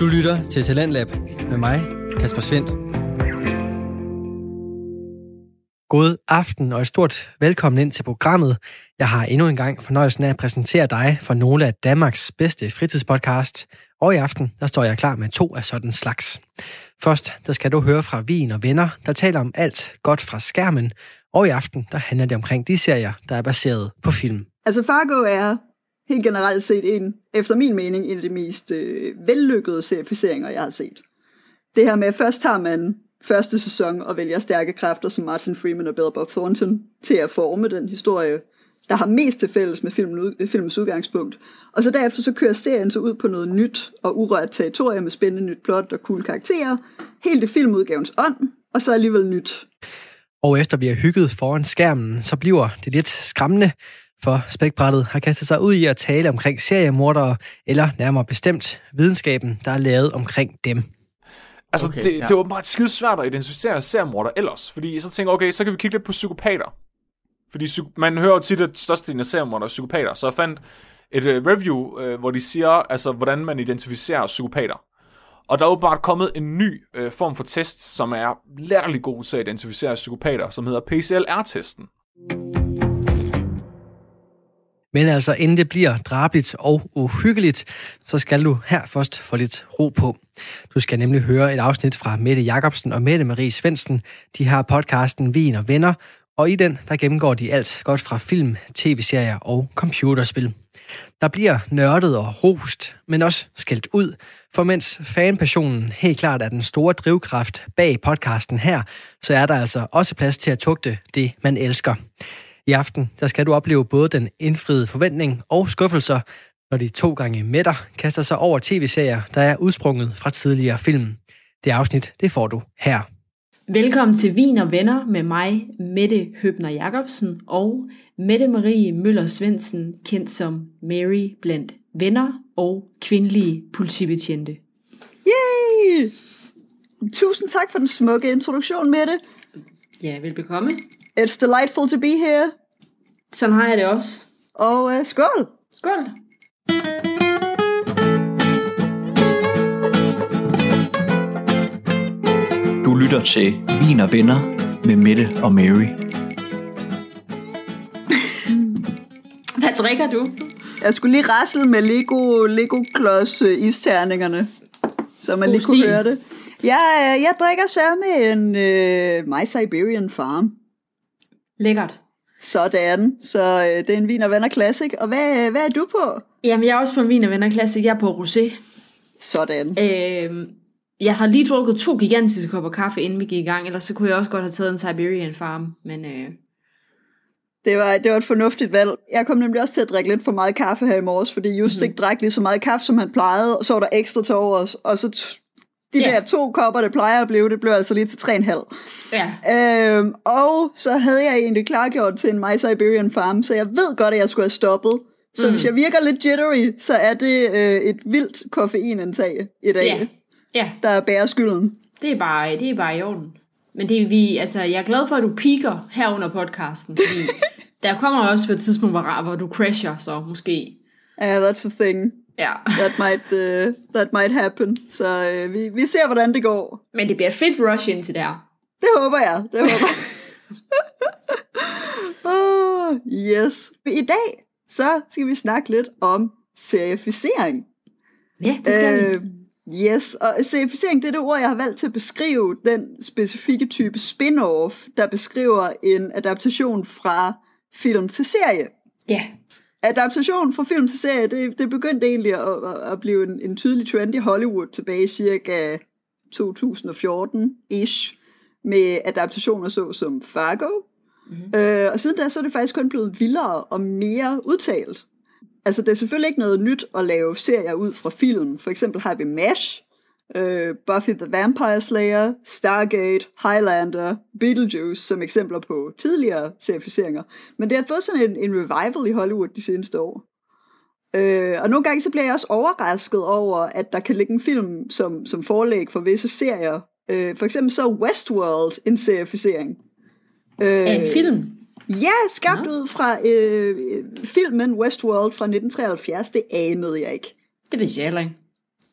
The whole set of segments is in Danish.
Du lytter til Talentlab med mig, Kasper Svendt. God aften og et stort velkommen ind til programmet. Jeg har endnu en gang fornøjelsen af at præsentere dig for nogle af Danmarks bedste fritidspodcast. Og i aften, der står jeg klar med to af sådan slags. Først, der skal du høre fra Vin og Venner, der taler om alt godt fra skærmen. Og i aften, der handler det omkring de serier, der er baseret på film. Altså Fargo er helt generelt set en, efter min mening, en af de mest øh, vellykkede serificeringer, jeg har set. Det her med, at først har man første sæson og vælger stærke kræfter som Martin Freeman og Bill Bob Thornton til at forme den historie, der har mest til fælles med filmen, filmens udgangspunkt. Og så derefter så kører serien så ud på noget nyt og urørt territorium med spændende nyt plot og cool karakterer, helt i filmudgavens ånd, og så alligevel nyt. Og efter vi har hygget foran skærmen, så bliver det lidt skræmmende, for spækbrættet har kastet sig ud i at tale omkring seriemordere, eller nærmere bestemt videnskaben, der er lavet omkring dem. Altså, okay, det, ja. det var meget skide svært at identificere seriemorder ellers, fordi så tænker okay, så kan vi kigge lidt på psykopater. Fordi man hører jo tit, at størstedelen af seriemorder er psykopater, så jeg fandt et uh, review, uh, hvor de siger, altså, hvordan man identificerer psykopater. Og der er jo bare kommet en ny uh, form for test, som er lærlig god til at identificere psykopater, som hedder PCLR-testen. Men altså, inden det bliver drabligt og uhyggeligt, så skal du her først få lidt ro på. Du skal nemlig høre et afsnit fra Mette Jacobsen og Mette Marie Svendsen. De har podcasten Vin og Venner, og i den, der gennemgår de alt godt fra film, tv-serier og computerspil. Der bliver nørdet og rost, men også skældt ud, for mens fanpassionen helt klart er den store drivkraft bag podcasten her, så er der altså også plads til at tugte det, man elsker. I aften der skal du opleve både den indfriede forventning og skuffelser, når de to gange mætter kaster sig over tv-serier, der er udsprunget fra tidligere film. Det afsnit, det får du her. Velkommen til Vin og Venner med mig, Mette Høbner Jacobsen og Mette Marie Møller Svendsen, kendt som Mary blandt venner og kvindelige politibetjente. Yay! Tusind tak for den smukke introduktion, Mette. Ja, velbekomme. It's delightful to be here. Sådan har jeg det også. Og uh, skål! Skål! Du lytter til Vin og Venner med Mette og Mary. Hvad drikker du? Jeg skulle lige rasle med Lego, Lego Klods uh, isterningerne, så man God lige kunne stil. høre det. Jeg, jeg drikker så med en uh, My Siberian Farm. Lækkert. Sådan, så øh, det er en Vin og Venner Classic. Og hvad, hvad er du på? Jamen, jeg er også på en Vin og Venner Classic. Jeg er på Rosé. Sådan. Øh, jeg har lige drukket to gigantiske kopper kaffe, inden vi gik i gang. Ellers så kunne jeg også godt have taget en Siberian Farm. Men øh, det var, det var et fornuftigt valg. Jeg kom nemlig også til at drikke lidt for meget kaffe her i morges, fordi Just mm-hmm. ikke drak lige så meget kaffe, som han plejede, og så var der ekstra til overs, og så de yeah. der to kopper, det plejer at blive, det blev altså lige til 3,5. Ja. Øhm, og så havde jeg egentlig klargjort til en My Siberian Farm, så jeg ved godt, at jeg skulle have stoppet. Så mm. hvis jeg virker lidt jittery, så er det øh, et vildt koffeinindtag i dag, yeah. Yeah. der bærer skylden. Det er bare, det er bare i orden. Men det vi, altså, jeg er glad for, at du piker her under podcasten, fordi der kommer også på et tidspunkt, hvor, hvor du crasher, så måske. Ja, yeah, that's a thing. Ja. that, might, uh, that might happen. Så uh, vi, vi ser, hvordan det går. Men det bliver et fedt rush ind til der. Det håber jeg. Det håber jeg. oh, yes. I dag, så skal vi snakke lidt om serificering. Ja, det skal uh, vi. Yes, og serificering, det er det ord, jeg har valgt til at beskrive den specifikke type spin-off, der beskriver en adaptation fra film til serie. Ja adaptation fra film til serie, det, det begyndte egentlig at, at blive en, en tydelig trend i Hollywood tilbage i cirka 2014-ish, med adaptationer så som Fargo. Mm-hmm. Øh, og siden da, så er det faktisk kun blevet vildere og mere udtalt. Altså, det er selvfølgelig ikke noget nyt at lave serier ud fra film. For eksempel har vi MASH, øh, Buffy the Vampire Slayer, Stargate, Highlander, Beetlejuice som eksempler på tidligere serificeringer. Men det har fået sådan en, en revival i Hollywood de seneste år. Øh, og nogle gange så bliver jeg også overrasket over, at der kan ligge en film som, som forlæg for visse serier. Øh, for eksempel så Westworld en serificering. Øh, en film? Ja, skabt ja. ud fra øh, filmen Westworld fra 1973. Det anede jeg ikke. Det vidste jeg heller ikke.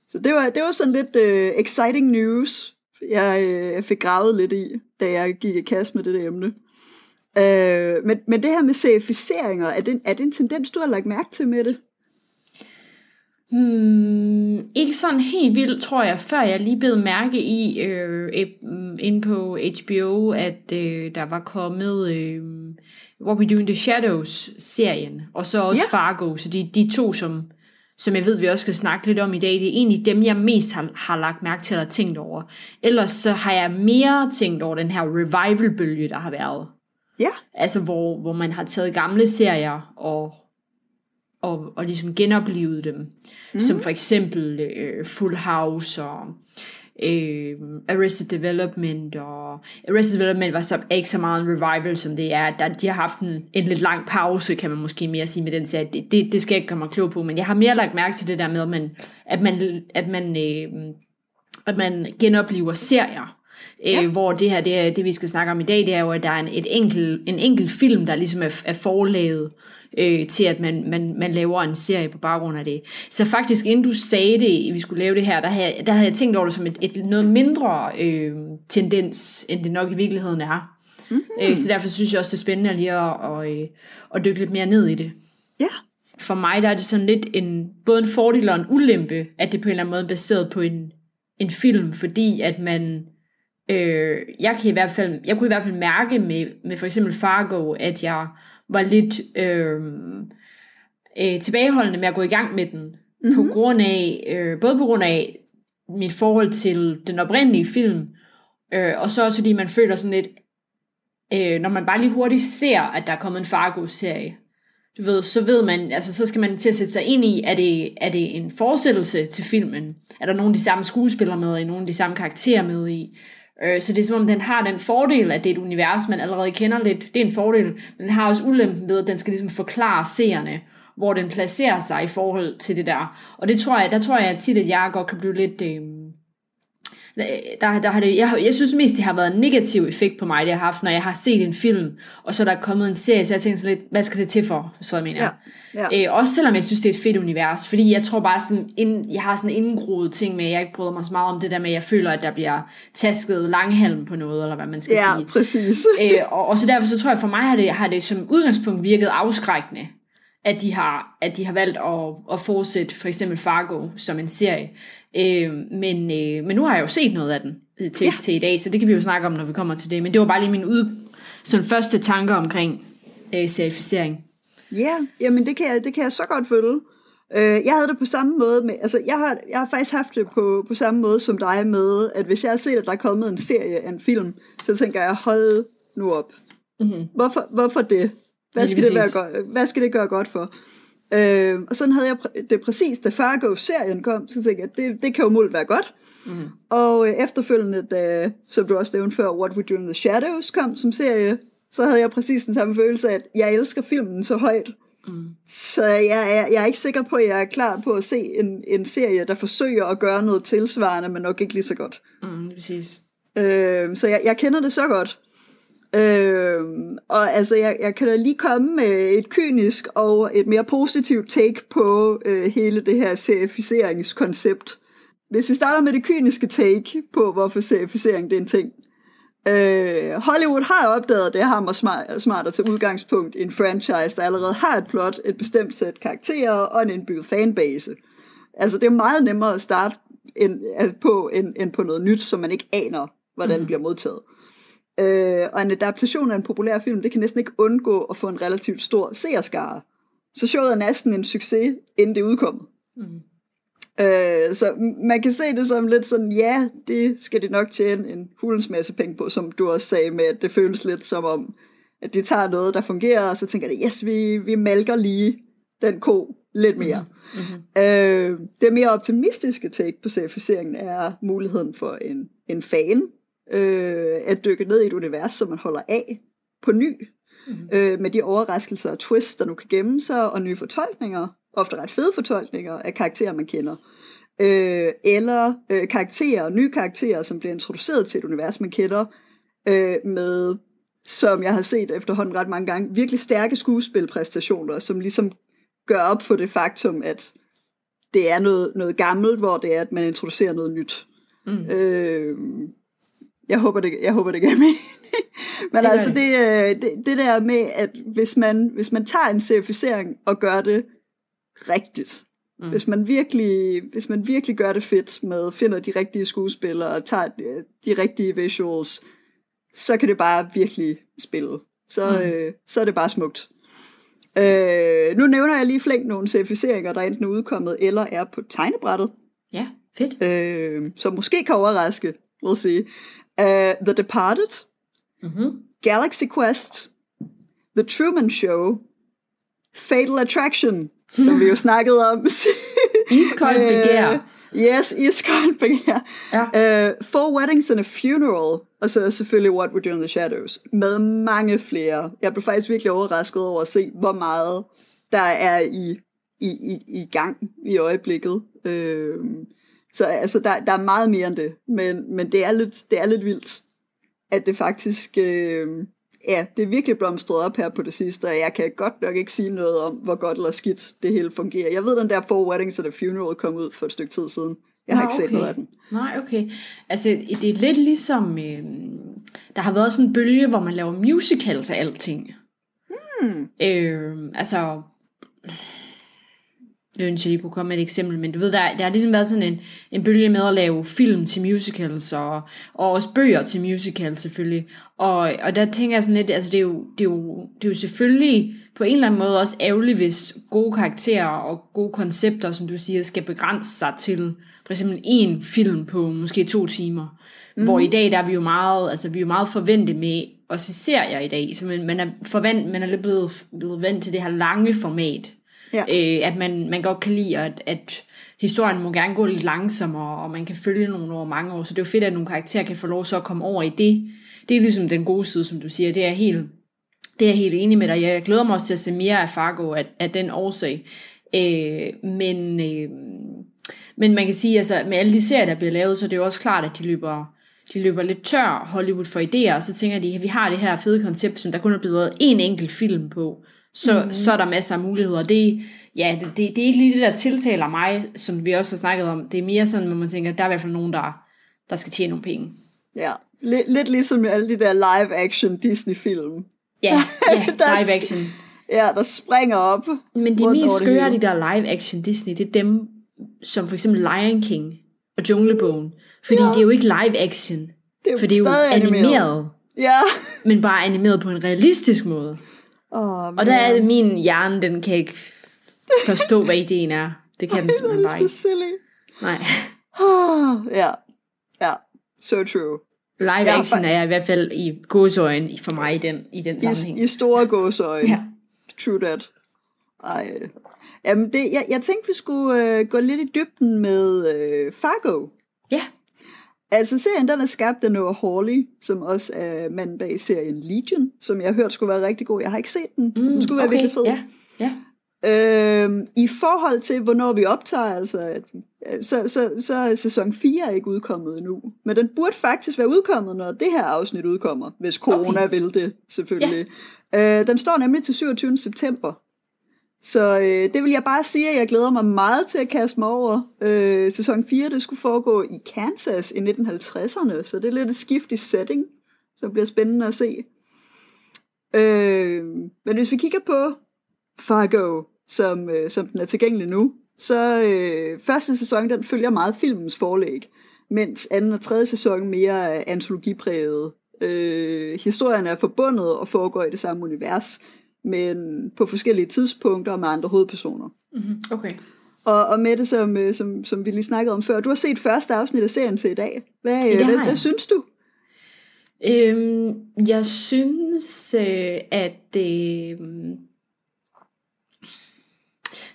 Så det var, det var sådan lidt uh, exciting news, jeg, uh, jeg fik gravet lidt i, da jeg gik i kast med det der emne. Uh, men, men det her med serificeringer, er det, er det en tendens, du har lagt mærke til med det? Hmm, ikke sådan helt vildt, tror jeg, før jeg lige blev mærke i øh, inde på HBO, at øh, der var kommet øh, What We Do in the Shadows-serien, og så også yeah. Fargo, så de, de to, som, som jeg ved, vi også skal snakke lidt om i dag, det er egentlig dem, jeg mest har, har lagt mærke til at tænkt over. Ellers så har jeg mere tænkt over den her revival-bølge, der har været. Ja. Yeah. Altså, hvor, hvor man har taget gamle serier og og, og ligesom genoplevet dem. Mm. Som for eksempel øh, Full House og øh, Arrested Development. Og Arrested Development var så, ikke så meget en revival, som det er. Der, de har haft en, en lidt lang pause, kan man måske mere sige med den serie. Det, det, det skal jeg ikke komme klog på, men jeg har mere lagt mærke til det der med, at man, at man, at man, øh, at man genoplever serier. Øh, ja. Øh, hvor det her, det, det vi skal snakke om i dag, det er jo, at der er en, et enkel, en enkelt film, der ligesom er, er forlaget øh, til, at man, man, man laver en serie på baggrund af det. Så faktisk, inden du sagde det, vi skulle lave det her, der havde, der havde jeg tænkt over det som et, et noget mindre øh, tendens, end det nok i virkeligheden er. Mm-hmm. Øh, så derfor synes jeg også, det er spændende lige at, at, øh, at dykke lidt mere ned i det. Ja. For mig der er det sådan lidt en, både en fordel og en ulempe, at det på en eller anden måde er baseret på en, en film, fordi at man Øh, jeg kan i hvert fald, jeg kunne i hvert fald mærke med, med for eksempel Fargo, at jeg var lidt øh, øh, tilbageholdende med at gå i gang med den, mm-hmm. på grund af, øh, både på grund af mit forhold til den oprindelige film, øh, og så også fordi man føler sådan lidt, øh, når man bare lige hurtigt ser, at der er kommet en Fargo-serie, du ved, så ved man, altså så skal man til at sætte sig ind i, er det, er det en fortsættelse til filmen? Er der nogle af de samme skuespillere med i, nogle af de samme karakterer med i? Øh, så det er som om, den har den fordel, at det er et univers, man allerede kender lidt. Det er en fordel, men den har også ulempen ved, at den skal ligesom forklare seerne, hvor den placerer sig i forhold til det der. Og det tror jeg, der tror jeg tit, at jeg godt kan blive lidt... Øh, der, der har det, jeg, jeg synes mest, det har været en negativ effekt på mig, det har haft, når jeg har set en film, og så er der kommet en serie, så jeg tænker sådan lidt, hvad skal det til for, så jeg mener. Ja, ja. Øh, også selvom jeg synes, det er et fedt univers, fordi jeg tror bare sådan, ind, jeg har sådan en indgroet ting med, jeg ikke bryder mig så meget om det der med, at jeg føler, at der bliver tasket langhalm på noget, eller hvad man skal ja, sige. Ja, præcis. øh, og, og, så derfor så tror jeg, for mig har det, har det som udgangspunkt virket afskrækkende, at de har, at de har valgt at, at fortsætte for eksempel Fargo som en serie. Øh, men, øh, men nu har jeg jo set noget af den øh, til, ja. til i dag, så det kan vi jo snakke om, når vi kommer til det. Men det var bare lige min ud, sådan første tanker omkring øh, serificering. Ja, jamen det kan jeg, det kan jeg så godt følge. Øh, jeg havde det på samme måde med, altså jeg har, jeg har faktisk haft det på, på samme måde som dig med, at hvis jeg har set, at der er kommet en serie af en film, så tænker jeg, hold nu op. Mm-hmm. Hvorfor, hvorfor det? Hvad skal det, være godt, hvad skal det gøre godt for? Øh, og sådan havde jeg det præcis, da Fargo-serien kom, så tænkte jeg, det, det kan jo muligt være godt. Mm. Og øh, efterfølgende, da, som du også nævnte før, What We Do in the Shadows kom som serie, så havde jeg præcis den samme følelse, at jeg elsker filmen så højt. Mm. Så jeg er, jeg er ikke sikker på, at jeg er klar på at se en, en serie, der forsøger at gøre noget tilsvarende, men nok ikke lige så godt. Mm, præcis. Øh, så jeg, jeg kender det så godt. Øh, og altså, jeg, jeg kan da lige komme med et kynisk og et mere positivt take på øh, hele det her serificeringskoncept. Hvis vi starter med det kyniske take på, hvorfor serificering det er en ting. Øh, Hollywood har opdaget, det har smart, smart at tage udgangspunkt i en franchise, der allerede har et plot, et bestemt sæt karakterer og en indbygget fanbase. Altså, det er meget nemmere at starte end, altså, på, end, end på noget nyt, som man ikke aner, hvordan mm. bliver modtaget. Øh, og en adaptation af en populær film, det kan næsten ikke undgå at få en relativt stor seerskare. Så showet er næsten en succes, inden det udkommet. Mm. Øh, så man kan se det som lidt sådan, ja, det skal de nok tjene en hulens masse penge på, som du også sagde med, at det føles lidt som om, at de tager noget, der fungerer, og så tænker de, yes, vi, vi malker lige den ko lidt mere. Mm-hmm. Øh, det mere optimistiske take på serificeringen er muligheden for en, en fan, øh, at dykke ned i et univers, som man holder af på ny, mm-hmm. øh, med de overraskelser og twists, der nu kan gemme sig, og nye fortolkninger, ofte ret fede fortolkninger af karakterer, man kender. Øh, eller øh, karakterer, nye karakterer, som bliver introduceret til et univers, man kender, øh, med, som jeg har set efterhånden ret mange gange, virkelig stærke skuespilpræstationer, som ligesom gør op for det faktum, at det er noget, noget gammelt, hvor det er, at man introducerer noget nyt. Mm. Øh, jeg håber, det, jeg håber, det giver mening. Men det altså, det, øh, det, det der med, at hvis man, hvis man tager en certificering og gør det rigtigt, mm. hvis, man virkelig, hvis man virkelig gør det fedt med, finder de rigtige skuespillere og tager de, de rigtige visuals, så kan det bare virkelig spille. Så, mm. øh, så er det bare smukt. Øh, nu nævner jeg lige flink nogle certificeringer, der enten er udkommet eller er på tegnebrættet. Ja, fedt. Øh, som måske kan overraske, we'll see. Uh, The Departed, mm-hmm. Galaxy Quest, The Truman Show, Fatal Attraction, som vi jo snakkede om. Iskoldt begær. Yes, Iskoldt begær. Ja. Uh, Four Weddings and a Funeral, og så selvfølgelig What We Do in the Shadows, med mange flere. Jeg blev faktisk virkelig overrasket over at se, hvor meget der er i, i, i, i gang i øjeblikket. Uh, så altså, der, der er meget mere end det, men, men det, er lidt, det er lidt vildt, at det faktisk, øh, ja, det er virkelig blomstret op her på det sidste, og jeg kan godt nok ikke sige noget om, hvor godt eller skidt det hele fungerer. Jeg ved, den der Four Weddings and a Funeral kom ud for et stykke tid siden. Jeg har Nå, ikke okay. set noget af den. Nej, okay. Altså, det er lidt ligesom, øh, der har været sådan en bølge, hvor man laver musicals af alting. Hmm. Øh, altså, jeg ønsker, jeg lige kunne komme med et eksempel, men du ved, der, der har ligesom været sådan en, en bølge med at lave film til musicals, og, og også bøger til musicals selvfølgelig. Og, og der tænker jeg sådan lidt, altså det er, jo, det, er jo, det er jo selvfølgelig på en eller anden måde også ærgerligt, hvis gode karakterer og gode koncepter, som du siger, skal begrænse sig til for eksempel en film på måske to timer. Mm. Hvor i dag, der er vi jo meget, altså vi er jo meget forventet med, også serier i dag, så man, man er, forvent, man er lidt blevet, blevet vant til det her lange format, Ja. Øh, at man, man godt kan lide, at, at historien må gerne gå lidt langsommere, og man kan følge nogen over mange år. Så det er jo fedt, at nogle karakterer kan få lov så at komme over i det. Det er ligesom den gode side, som du siger. Det er helt, det er jeg helt enig med dig. Jeg glæder mig også til at se mere af Fargo af, af den årsag. Øh, men, øh, men man kan sige, altså med alle de serier, der bliver lavet, så er det jo også klart, at de løber, de løber lidt tør Hollywood for idéer, og så tænker de, at vi har det her fede koncept, som der kun er blevet en enkelt film på så, mm. så er der masser af muligheder. Det, ja, det, det, det er ikke lige det, der tiltaler mig, som vi også har snakket om. Det er mere sådan, at man tænker, at der er i hvert fald nogen, der, der skal tjene nogle penge. Ja, lidt, lidt ligesom alle de der live-action Disney-film. Ja, ja live action. Ja, der springer op. Men de mest skøre, de der live-action Disney, det er dem, som for eksempel Lion King og Junglebogen. Fordi ja. det er jo ikke live-action. Det er for det er jo animeret. animeret. Ja. Men bare animeret på en realistisk måde. Oh, og der er min hjerne, den kan ikke forstå, hvad ideen er. Det kan den simpelthen bare ikke. silly. Nej. ja, ja, so true. Live action er jeg i hvert fald i gåsøjen for mig i den, i den sammenhæng. I, i store gåsøjen. Ja. True that. Ej. Jamen det, jeg, jeg tænkte, vi skulle uh, gå lidt i dybden med uh, Fargo. Ja. Altså serien den er skabt af Noah Hawley, som også er manden bag serien Legion, som jeg har hørt skulle være rigtig god. Jeg har ikke set den. Mm, den skulle være okay, virkelig fed. Ja, ja. Øhm, I forhold til, hvornår vi optager, altså, så, så, så er sæson 4 ikke udkommet endnu. Men den burde faktisk være udkommet, når det her afsnit udkommer, hvis corona okay. vil det, selvfølgelig. Ja. Øh, den står nemlig til 27. september. Så øh, det vil jeg bare sige, at jeg glæder mig meget til at kaste mig over. Øh, sæson 4, det skulle foregå i Kansas i 1950'erne, så det er lidt et skift i setting, som bliver spændende at se. Øh, men hvis vi kigger på Fargo, som, øh, som den er tilgængelig nu, så øh, første sæson, den følger meget filmens forlæg, mens anden og tredje sæson mere er antologipræget. Øh, historien er forbundet og foregår i det samme univers, men på forskellige tidspunkter og med andre hovedpersoner. Mm-hmm. Okay. Og, og med det, som, øh, som, som vi lige snakkede om før, du har set første afsnit af serien til i dag. Hvad, ja, hvad, hvad synes du? Øhm, jeg synes, øh, at øh,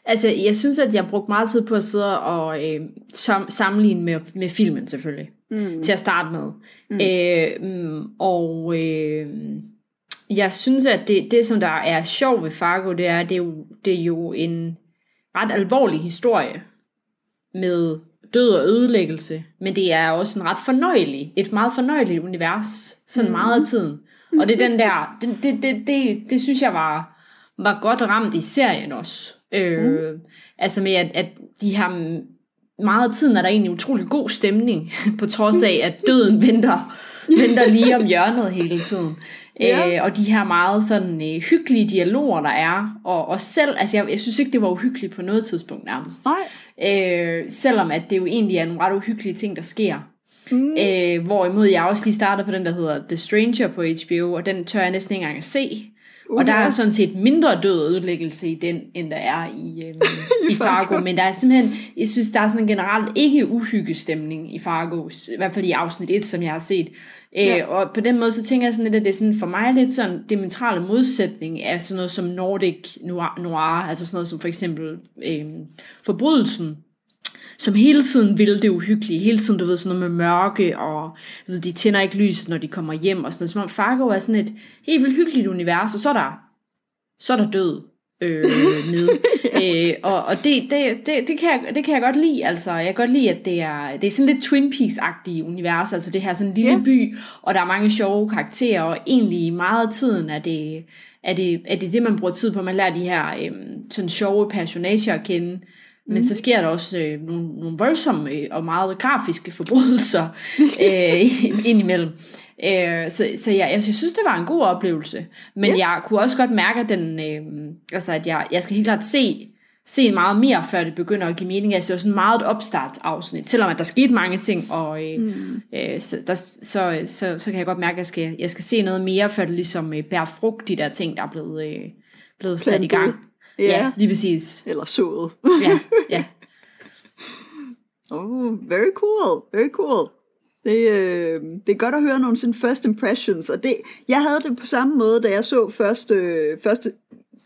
Altså, jeg synes, at jeg brugte meget tid på at sidde og øh, som, sammenligne med, med filmen, selvfølgelig. Mm. Til at starte med. Mm. Øh, og øh, jeg synes, at det, det, som der er sjovt ved Fargo, det er, det er jo, det er jo en ret alvorlig historie med død og ødelæggelse, men det er også en ret fornøjelig, et meget fornøjeligt univers, sådan mm. meget af tiden. Og det er den der, det, det, det, det, det synes jeg var, var godt ramt i serien også. Øh, mm. Altså med, at, at de har meget af tiden er der egentlig utrolig god stemning, på trods af, at døden venter, venter lige om hjørnet hele tiden. Ja. Øh, og de her meget sådan øh, hyggelige dialoger, der er. Og, og selv, altså jeg, jeg synes ikke, det var uhyggeligt på noget tidspunkt nærmest. Nej. Øh, selvom at det jo egentlig er nogle ret uhyggelige ting, der sker. Mm. Øh, hvorimod jeg også lige startede på den, der hedder The Stranger på HBO, og den tør jeg næsten ikke engang at se. Uh, og der er sådan set mindre død og ødelæggelse i den, end der er i, øhm, I, Fargo. Men der er simpelthen, jeg synes, der er sådan en generelt ikke uhyggestemning i Fargo. I hvert fald i afsnit 1, som jeg har set. Øh, ja. og på den måde, så tænker jeg sådan lidt, at det er sådan, for mig lidt sådan diametrale modsætning af sådan noget som Nordic noir, noir altså sådan noget som for eksempel øh, Forbrydelsen, som hele tiden vil det uhyggelige, hele tiden, du ved, sådan noget med mørke, og du ved, de tænder ikke lys, når de kommer hjem, og sådan noget, som om Fargo er sådan et helt vildt hyggeligt univers, og så er der, så er der død øh, med. øh, og og det, det, det, det, kan jeg, det kan jeg godt lide, altså, jeg kan godt lide, at det er, det er sådan lidt Twin Peaks-agtige univers, altså det her sådan en lille yeah. by, og der er mange sjove karakterer, og egentlig meget af tiden er det, er det, er det det, man bruger tid på, man lærer de her øh, sådan sjove personager at kende, men mm. så sker der også øh, nogle, nogle voldsomme øh, og meget grafiske forbrydelser øh, indimellem. Øh, så så jeg, jeg synes, det var en god oplevelse. Men yeah. jeg kunne også godt mærke, at, den, øh, altså, at jeg, jeg skal helt klart se, se meget mere, før det begynder at give mening. Altså, det var sådan meget et opstartsafsnit, selvom at der skete mange ting, og øh, mm. øh, så, der, så, så, så kan jeg godt mærke, at jeg skal, jeg skal se noget mere, før det ligesom øh, bærer frugt, de der ting, der er blevet, øh, blevet sat i gang. Ja, ja lige præcis. Eller sået. ja, ja. Oh, very cool, very cool. Det, øh, det er godt at høre nogle sådan first impressions, og det, jeg havde det på samme måde, da jeg så første, første,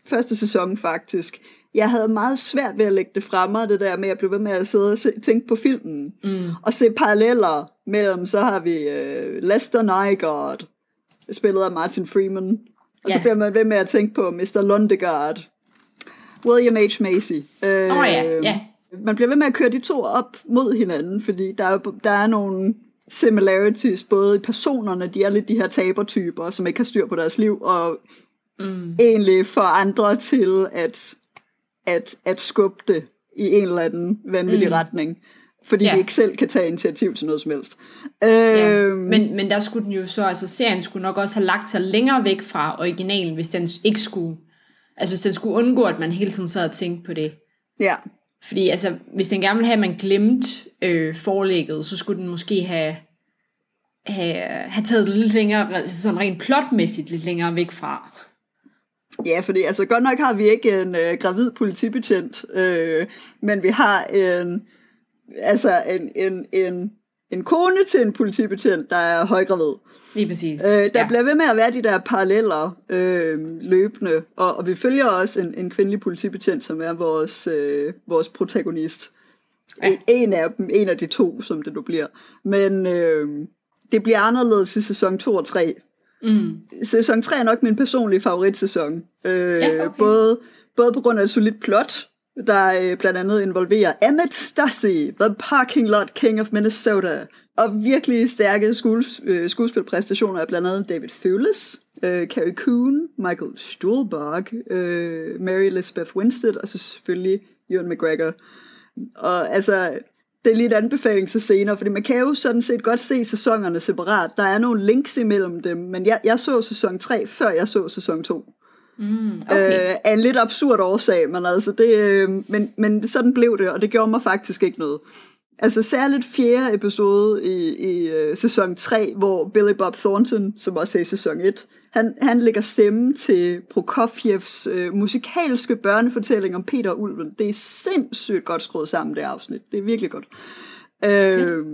første sæson faktisk. Jeg havde meget svært ved at lægge det frem mig, det der med at blive ved med at sidde og se, tænke på filmen, mm. og se paralleller mellem, så har vi øh, Lester Nygaard, spillet af Martin Freeman, og ja. så bliver man ved med at tænke på Mr. Lundegaard, William H. Macy. Øh, oh ja, ja. Man bliver ved med at køre de to op mod hinanden, fordi der er, der er nogle similarities, både i personerne, de er lidt de her tabertyper, som ikke har styr på deres liv, og mm. egentlig får andre til at, at, at skubbe det i en eller anden vanvittig mm. retning fordi ja. de ikke selv kan tage initiativ til noget som helst. Ja. Øhm, men, men der skulle den jo så, altså serien skulle nok også have lagt sig længere væk fra originalen, hvis den ikke skulle Altså hvis den skulle undgå, at man hele tiden sad og tænkte på det. Ja. Fordi altså, hvis den gerne ville have, at man glemte øh, forlægget, så skulle den måske have, have, have taget det lidt længere, altså sådan rent plotmæssigt lidt længere væk fra. Ja, fordi altså godt nok har vi ikke en øh, gravid politibetjent, øh, men vi har en, altså en, en, en, en kone til en politibetjent, der er højgravid. Lige præcis. Øh, der ja. bliver ved med at være de der paralleller øh, løbende, og, og vi følger også en, en kvindelig politibetjent, som er vores, øh, vores protagonist. Ja. En af dem, en af de to, som det nu bliver. Men øh, det bliver anderledes i sæson 2 og 3. Mm. Sæson 3 er nok min personlige favoritsæson. Øh, ja, okay. både, både på grund af et solidt plot, der øh, blandt andet involverer Emmett Stussy, The Parking Lot King of Minnesota, og virkelig stærke skues, øh, skuespilpræstationer af blandt andet David Thewlis, øh, Carrie Coon, Michael Stuhlbarg, øh, Mary Elizabeth Winstead, og så selvfølgelig Ewan McGregor. Og altså, det er lige et anbefaling til senere, fordi man kan jo sådan set godt se sæsonerne separat. Der er nogle links imellem dem, men jeg, jeg så sæson 3, før jeg så sæson 2. Mm, okay. øh, af en lidt absurd årsag, men altså det, øh, men, men sådan blev det, og det gjorde mig faktisk ikke noget. Altså særligt fjerde episode i, i uh, sæson 3, hvor Billy Bob Thornton, som også er i sæson 1, han, han lægger stemme til Prokofjevs uh, musikalske børnefortælling om Peter og Ulven. Det er sindssygt godt skruet sammen, det afsnit. Det er virkelig godt. Øh,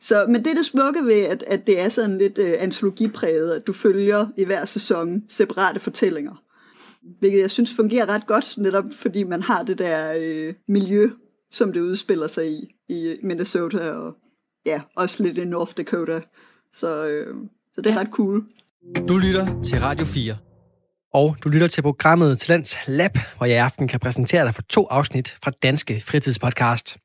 så, men det er det smukke ved, at, at det er sådan lidt uh, antologipræget, at du følger i hver sæson separate fortællinger. Hvilket jeg synes fungerer ret godt, netop fordi man har det der øh, miljø, som det udspiller sig i, i Minnesota og ja, også lidt i North Dakota. Så, øh, så det er ret cool. Du lytter til Radio 4. Og du lytter til programmet Talents Lab, hvor jeg i aften kan præsentere dig for to afsnit fra Danske Fritidspodcast.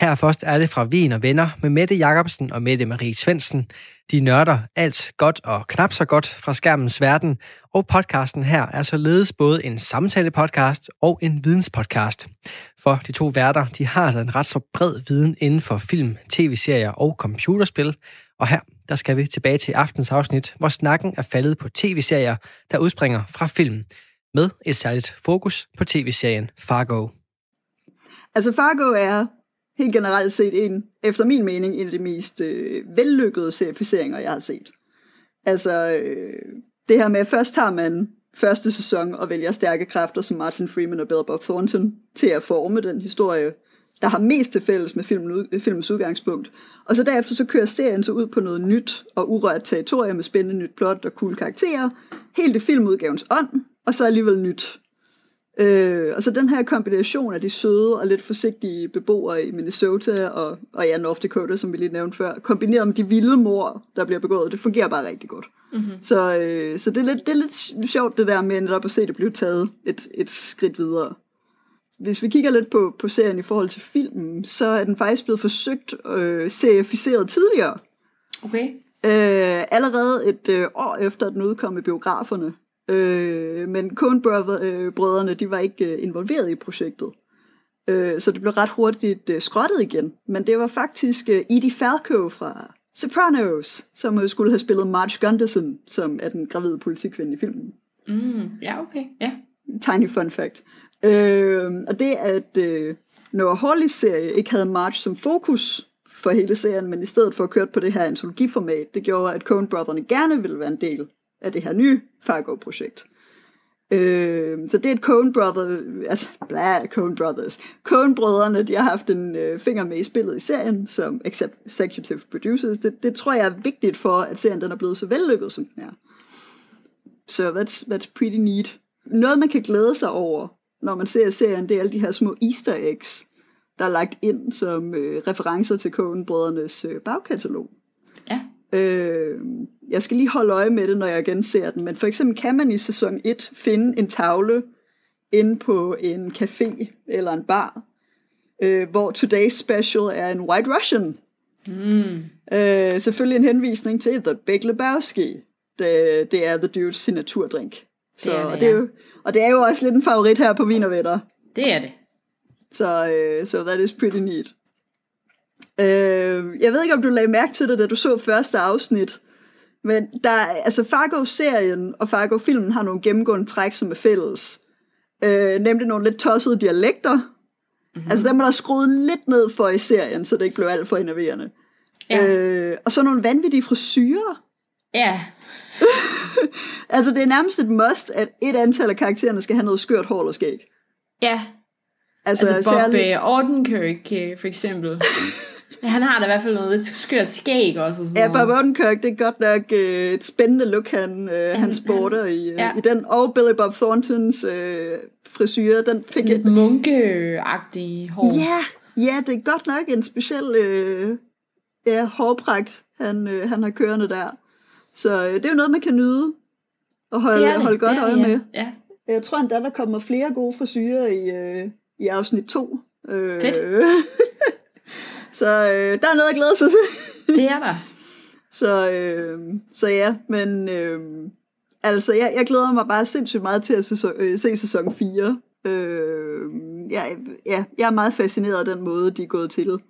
Her først er det fra Vin og Venner med Mette Jacobsen og Mette Marie Svensen. De nørder alt godt og knap så godt fra skærmens verden, og podcasten her er således både en samtale-podcast og en videnspodcast. For de to værter, de har altså en ret så bred viden inden for film, tv-serier og computerspil, og her der skal vi tilbage til aftens afsnit, hvor snakken er faldet på tv-serier, der udspringer fra film, med et særligt fokus på tv-serien Fargo. Altså Fargo er helt generelt set en, efter min mening, en af de mest øh, vellykkede serificeringer, jeg har set. Altså, øh, det her med, at først har man første sæson og vælger stærke kræfter som Martin Freeman og Bill Bob Thornton til at forme den historie, der har mest til fælles med filmen, filmens udgangspunkt. Og så derefter så kører serien så ud på noget nyt og urørt territorium med spændende nyt plot og cool karakterer. Helt i filmudgavens ånd, og så alligevel nyt. Øh, og så den her kombination af de søde og lidt forsigtige beboere i Minnesota og, og ja, North Dakota, som vi lige nævnte før, kombineret med de vilde mor, der bliver begået, det fungerer bare rigtig godt. Mm-hmm. Så, øh, så det, er lidt, det er lidt sjovt det der med netop at se det blive taget et, et skridt videre. Hvis vi kigger lidt på, på serien i forhold til filmen, så er den faktisk blevet forsøgt øh, serificeret tidligere. Okay. Øh, allerede et øh, år efter den udkom i biograferne. Øh, men Coen-brødrene, øh, de var ikke øh, involveret i projektet. Øh, så det blev ret hurtigt øh, skrottet igen. Men det var faktisk øh, Edie Falco fra Sopranos, som skulle have spillet Marge Gunderson, som er den gravide politikvinde i filmen. Mm, ja, okay. Ja. Tiny fun fact. Øh, og det, at øh, Noah Hawley's serie ikke havde Marge som fokus for hele serien, men i stedet for at køre på det her antologiformat, det gjorde, at Coen-brødrene gerne ville være en del af det her nye Fargo-projekt. Øh, så det er et Coen Brothers, altså bla, Coen Brothers. Coen brødrene, de har haft en øh, finger med i spillet i serien, som executive producers. Det, det tror jeg er vigtigt for, at serien den er blevet så vellykket, som den er. Så so that's, that's pretty neat. Noget, man kan glæde sig over, når man ser serien, det er alle de her små easter eggs, der er lagt ind som øh, referencer til Coen-brødrenes øh, bagkatalog. Ja. Øh, jeg skal lige holde øje med det, når jeg genser den, men for eksempel kan man i sæson 1 finde en tavle inde på en café eller en bar, øh, hvor today's special er en White Russian. Mm. Øh, selvfølgelig en henvisning til The Big Lebowski. Det, det er The Dudes signaturdrink. Så, det er det, og, det er jo, og det er jo også lidt en favorit her på Vinervetter. Det er det. Så uh, so that is pretty neat. Uh, jeg ved ikke, om du lagde mærke til det, da du så første afsnit. Men der, altså Fargo-serien og Fargo-filmen har nogle gennemgående træk, som er fælles. Uh, nemlig nogle lidt tossede dialekter. Mm-hmm. Altså dem er der skruet lidt ned for i serien, så det ikke blev alt for enerverende. Ja. Uh, og så nogle vanvittige frisyrer. Ja. altså det er nærmest et must, at et antal af karaktererne skal have noget skørt hår og skæg. Ja. Altså, altså Bob særlig... Odenkirk øh, for eksempel. Han har da i hvert fald noget lidt skørt skæg også. Og sådan ja, Bob Odenkirk, det er godt nok uh, et spændende look, han, uh, han, han sporter han, i, uh, ja. i den. Og Billy Bob Thorntons uh, frisyr, den fik sådan et munkeagtig hår. Ja, ja, det er godt nok en speciel uh, ja, hårpragt, han, uh, han har kørende der. Så uh, det er jo noget, man kan nyde og holde, det det, holde godt det øje ja. med. Ja. Jeg tror endda, der kommer flere gode frisyrer i, uh, i afsnit 2. Fedt. så øh, der er noget at glæde sig til. det er der. Så, øh, så ja, men øh, altså, jeg, jeg glæder mig bare sindssygt meget til at se, øh, se sæson 4. Øh, jeg, ja, jeg er meget fascineret af den måde, de er gået til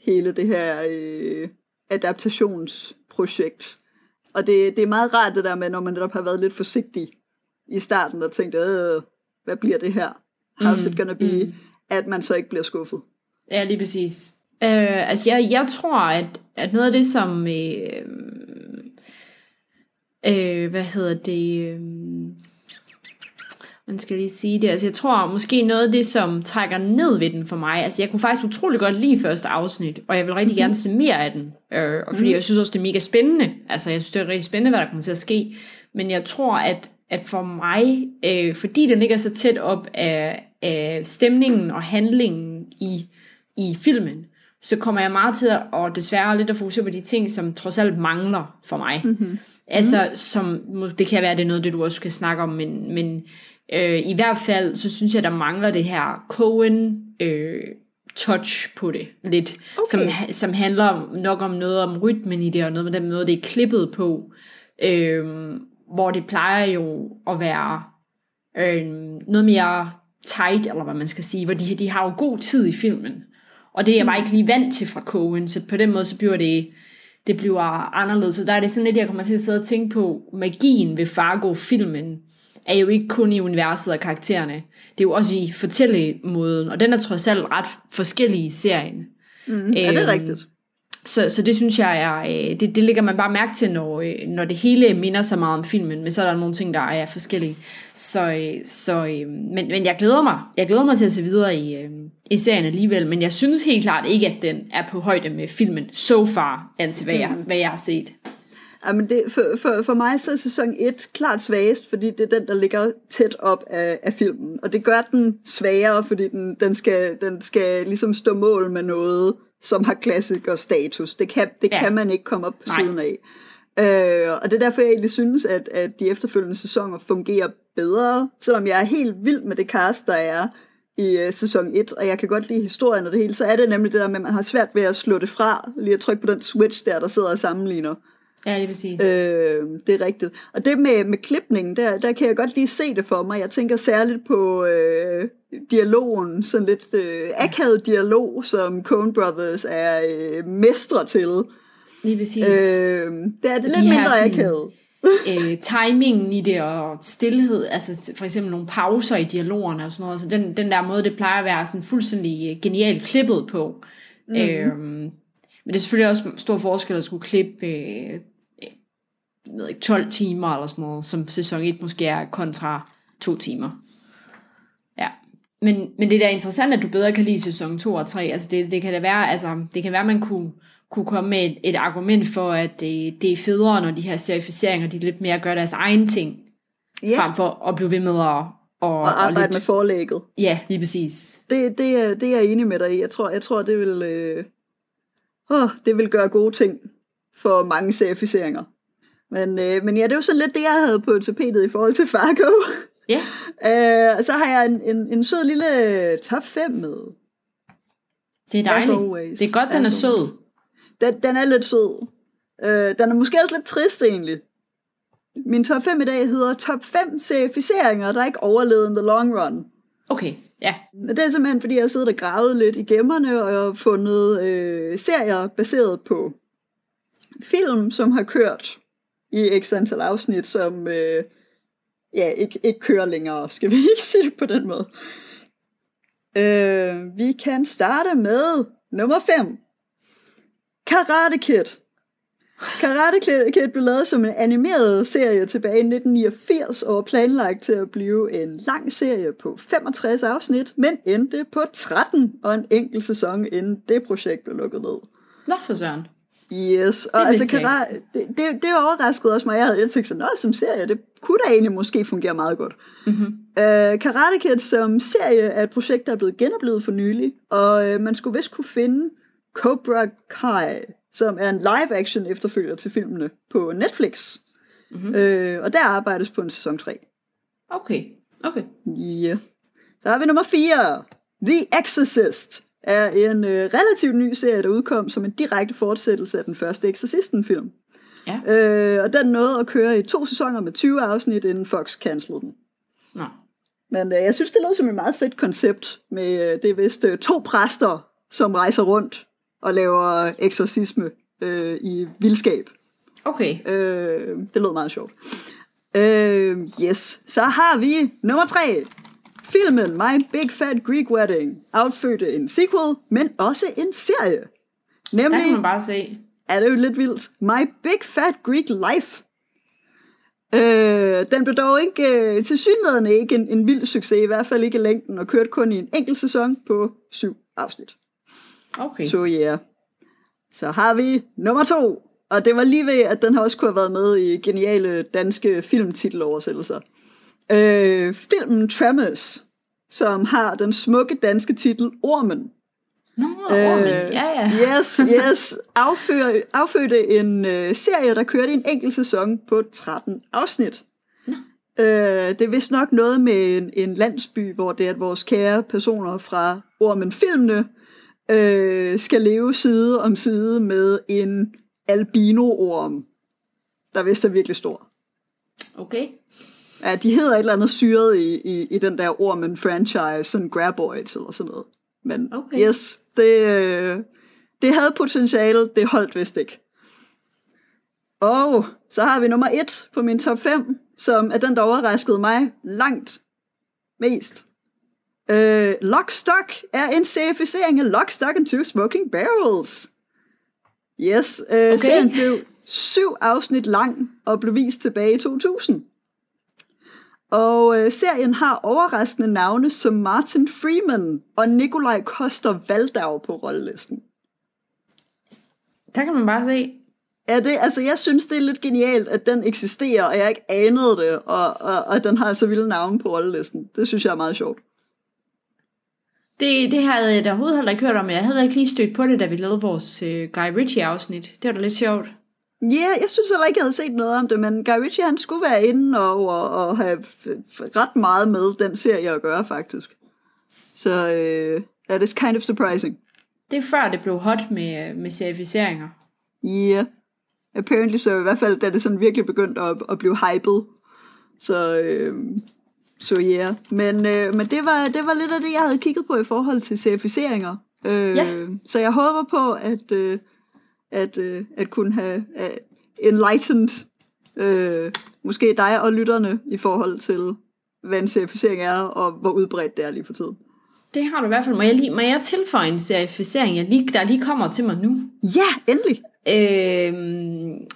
hele det her øh, adaptationsprojekt. Og det, det er meget rart det der med, når man netop har været lidt forsigtig i starten og tænkt, øh, hvad bliver det her? How's mm, it gonna be? Mm. At man så ikke bliver skuffet. Ja, lige præcis. Øh, altså, jeg, jeg tror, at, at noget af det, som... Øh, øh, hvad hedder det... Øh, man skal lige sige det. Altså, jeg tror måske noget af det, som trækker ned ved den for mig, altså jeg kunne faktisk utrolig godt lide første afsnit, og jeg vil rigtig mm-hmm. gerne se mere af den, øh, og fordi mm. jeg synes også, det er mega spændende. Altså, jeg synes, det er rigtig spændende, hvad der kommer til at ske. Men jeg tror, at, at for mig, øh, fordi den ligger så tæt op af, af stemningen og handlingen i, i filmen, så kommer jeg meget til at, og desværre lidt at fokusere på de ting, som trods alt mangler for mig. Mm-hmm. Altså, som, det kan være, det er noget, det du også skal snakke om, men, men øh, i hvert fald, så synes jeg, der mangler det her Cohen, øh, touch på det lidt, okay. som, som handler nok om noget om rytmen i det, og noget med den måde, det er klippet på, øh, hvor det plejer jo at være øh, noget mere tight, eller hvad man skal sige, hvor de, de har jo god tid i filmen, og det er jeg bare ikke lige vant til fra Coen, så på den måde så bliver det, det bliver anderledes, så der er det sådan lidt, jeg kommer til at sidde og tænke på, magien ved Fargo-filmen, er jo ikke kun i universet af karaktererne. Det er jo også i fortællemåden, og den er trods alt ret forskellig i serien. Mm, ja, det er øhm, rigtigt. Så, så det synes jeg er, øh, det, det lægger man bare mærke til, når, øh, når det hele minder så meget om filmen, men så er der nogle ting, der er forskellige. Så, øh, så, men, men jeg glæder mig. Jeg glæder mig til at se videre i, i serien alligevel, men jeg synes helt klart ikke, at den er på højde med filmen so far, til hvad, jeg, mm. hvad jeg har set. Jamen det, for, for, for mig så er sæson 1 klart svagest, fordi det er den, der ligger tæt op af, af filmen. Og det gør den svagere, fordi den, den, skal, den skal ligesom stå mål med noget, som har klassiker status. Det kan, det ja. kan man ikke komme op på Nej. siden af. Øh, og det er derfor, jeg egentlig synes, at, at de efterfølgende sæsoner fungerer bedre, selvom jeg er helt vild med det cast, der er i uh, sæson 1, og jeg kan godt lide historien og det hele, så er det nemlig det der med, at man har svært ved at slå det fra, lige at trykke på den switch der, der sidder og sammenligner. Ja, det er præcis. Øh, det er rigtigt. Og det med, med klipningen, der, der kan jeg godt lige se det for mig. Jeg tænker særligt på øh, dialogen, sådan lidt øh, akavet dialog, som Coen Brothers er øh, mestre til. Lige præcis. Øh, det er det lidt de mindre sådan, akavet. øh, timingen i det og stillhed, altså for eksempel nogle pauser i dialogerne og sådan noget, så den, den der måde, det plejer at være sådan fuldstændig genialt klippet på. Mm. Øh, men det er selvfølgelig også stor forskel at skulle klippe øh, jeg ved ikke, 12 timer eller sådan noget, som sæson 1 måske er kontra to timer. Ja. Men, men det er da interessant, at du bedre kan lide sæson 2 og 3. Altså det, det kan da være, altså, det kan være, man kunne, kunne komme med et, et argument for, at det, det er federe, når de her serificeringer, de lidt mere gør deres egen ting, yeah. frem for at blive ved med at og, og arbejde og lidt... med forlægget. Ja, lige præcis. Det, det, er, det er jeg enig med dig i. Jeg tror, jeg tror det vil, øh, det vil gøre gode ting for mange serificeringer. Men, øh, men ja, det er jo sådan lidt det, jeg havde på tapetet i forhold til Fargo. Ja. Yeah. øh, så har jeg en, en, en sød lille top 5 med. Det er dejligt. Det er godt, den er sød. Den, den er lidt sød. Øh, den er måske også lidt trist egentlig. Min top 5 i dag hedder top 5 serificeringer, der ikke overlevede in the long run. Okay, ja. Det er simpelthen, fordi jeg har siddet og gravet lidt i gemmerne, og jeg har fundet øh, serier baseret på film, som har kørt i x antal afsnit, som øh, ja, ikke, ikke kører længere, skal vi ikke sige det på den måde. Øh, vi kan starte med nummer 5. Karate Kid. Karate Kid blev lavet som en animeret serie tilbage i 1989 og var planlagt til at blive en lang serie på 65 afsnit, men endte på 13 og en enkelt sæson, inden det projekt blev lukket ned. Nå for søren. Yes, og altså karate, det, det, det overraskede også mig. Jeg havde tænkt sådan, som serie, det kunne da egentlig måske fungere meget godt. Mm-hmm. Uh, Karate Kid som serie er et projekt, der er blevet genoplevet for nylig, og uh, man skulle vist kunne finde Cobra Kai, som er en live-action efterfølger til filmene på Netflix. Mm-hmm. Uh, og der arbejdes på en sæson 3. Okay, okay. Ja. Yeah. Så har vi nummer 4. The Exorcist er en øh, relativt ny serie, der udkom som en direkte fortsættelse af den første Exorcisten-film. Ja. Øh, og den nåede at køre i to sæsoner med 20 afsnit, inden Fox cancelede den. Nå. Men øh, jeg synes, det lød som et meget fedt koncept, med øh, det er vist øh, to præster, som rejser rundt og laver eksorcisme øh, i vildskab. Okay. Øh, det lød meget sjovt. Øh, yes, så har vi nummer tre. Filmen My Big Fat Greek Wedding affødte en sequel, men også en serie. Nemlig, Der kan man bare se. Er det jo lidt vildt. My Big Fat Greek Life. Øh, den blev dog ikke, øh, til synligheden ikke en, en vild succes, i hvert fald ikke i længden, og kørte kun i en enkelt sæson på syv afsnit. Okay. Så ja. Yeah. Så har vi nummer to, og det var lige ved, at den har også kunne have været med i geniale danske filmtiteloversættelser. Øh, filmen Tremors, som har den smukke danske titel Ormen. Nå, Ormen, øh, ja ja. Yes, yes. Affør, affødte en øh, serie, der kørte en enkelt sæson på 13 afsnit. Øh, det er vist nok noget med en, en landsby, hvor det er, at vores kære personer fra Ormen-filmene øh, skal leve side om side med en albino-orm, der vist er virkelig stor. Okay. Ja, de hedder et eller andet syret i, i, i den der ormen franchise, sådan Graboids eller sådan noget. Men Okay. yes, det, øh, det havde potentiale, det holdt vist ikke. Og så har vi nummer et på min top 5, som er den, der overraskede mig langt mest. Øh, Lockstock er en serificering af Lockstock and Two Smoking Barrels. Yes, øh, okay. serien blev syv afsnit lang og blev vist tilbage i 2000. Og øh, serien har overraskende navne som Martin Freeman og Nikolaj Koster Valdau på rollelisten. Der kan man bare se. Ja, det, altså jeg synes, det er lidt genialt, at den eksisterer, og jeg ikke anede det, og, og, og den har så vilde navne på rollelisten. Det synes jeg er meget sjovt. Det, det havde jeg da overhovedet heller ikke hørt om. Jeg havde ikke lige stødt på det, da vi lavede vores øh, Guy Ritchie-afsnit. Det var da lidt sjovt. Ja, yeah, jeg synes heller ikke, jeg havde set noget om det, men Guy Ritchie, han skulle være inde og, og, og have ret meget med den serie at gøre, faktisk. Så øh, that is kind of surprising. Det er før det blev hot med, med serificeringer. Ja, yeah. apparently så i hvert fald, da det sådan virkelig begyndte at, at blive hyped. Så, øh, så ja, yeah. men, øh, men det, var, det var lidt af det, jeg havde kigget på i forhold til serificeringer. Øh, Ja. Så jeg håber på, at, øh, at, øh, at kunne have uh, enlightened øh, måske dig og lytterne i forhold til, hvad en serificering er, og hvor udbredt det er lige for tiden. Det har du i hvert fald. Må jeg, lige, må jeg tilføje en serificering, jeg lige, der lige kommer til mig nu? Ja, endelig! Øh,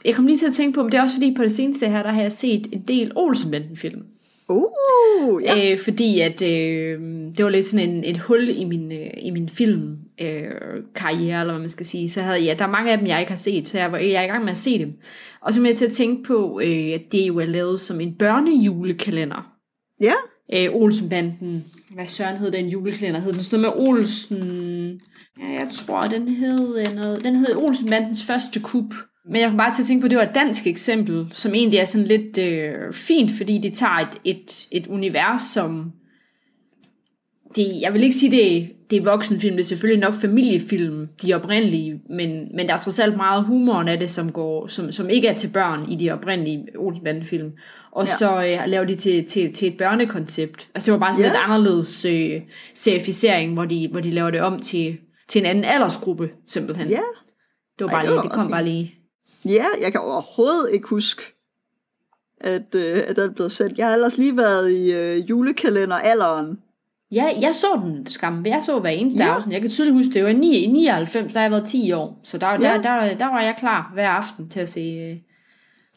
jeg kom lige til at tænke på, men det er også fordi på det seneste her, der har jeg set en del Olsenbanden-film. Uh, ja. Øh, fordi at øh, det var lidt sådan en, et hul i min, øh, i min film øh, karriere, eller hvad man skal sige. Så havde ja, der er mange af dem, jeg ikke har set, så jeg, var, jeg er i gang med at se dem. Og så kom jeg til at tænke på, øh, at det jo er lavet som en børnejulekalender. ja. Øh, Olsenbanden. Hvad søren hed den julekalender? Hed den sådan noget med Olsen... Ja, jeg tror, den hed øh, noget... Den hed Olsenbandens første kup. Men jeg kom bare til at tænke på, at det var et dansk eksempel, som egentlig er sådan lidt øh, fint, fordi det tager et, et, et univers, som... Det, jeg vil ikke sige, det det er voksenfilm, det er selvfølgelig nok familiefilm, de oprindelige, men, men der er trods alt meget humoren af det, som, går, som, som ikke er til børn i de oprindelige Olsenbanden-film. Og Ja. så øh, laver de til, til, til et børnekoncept. Altså det var bare sådan Ja. lidt anderledes øh, serificering, hvor de, hvor de laver det om til, til en anden aldersgruppe, simpelthen. Ja. Det var Ej, bare det lige, det kom bare lige. Ja, jeg kan overhovedet ikke huske, at, øh, at den er blevet sendt. Jeg har ellers lige været i øh, julekalenderalderen. Ja, jeg så den skam. Jeg så hver eneste Ja. afsnit. Jeg kan tydeligt huske, det var i 9 i 99, der har jeg været 10 år. Så der, Ja. der, der, der var jeg klar hver aften til at se, øh,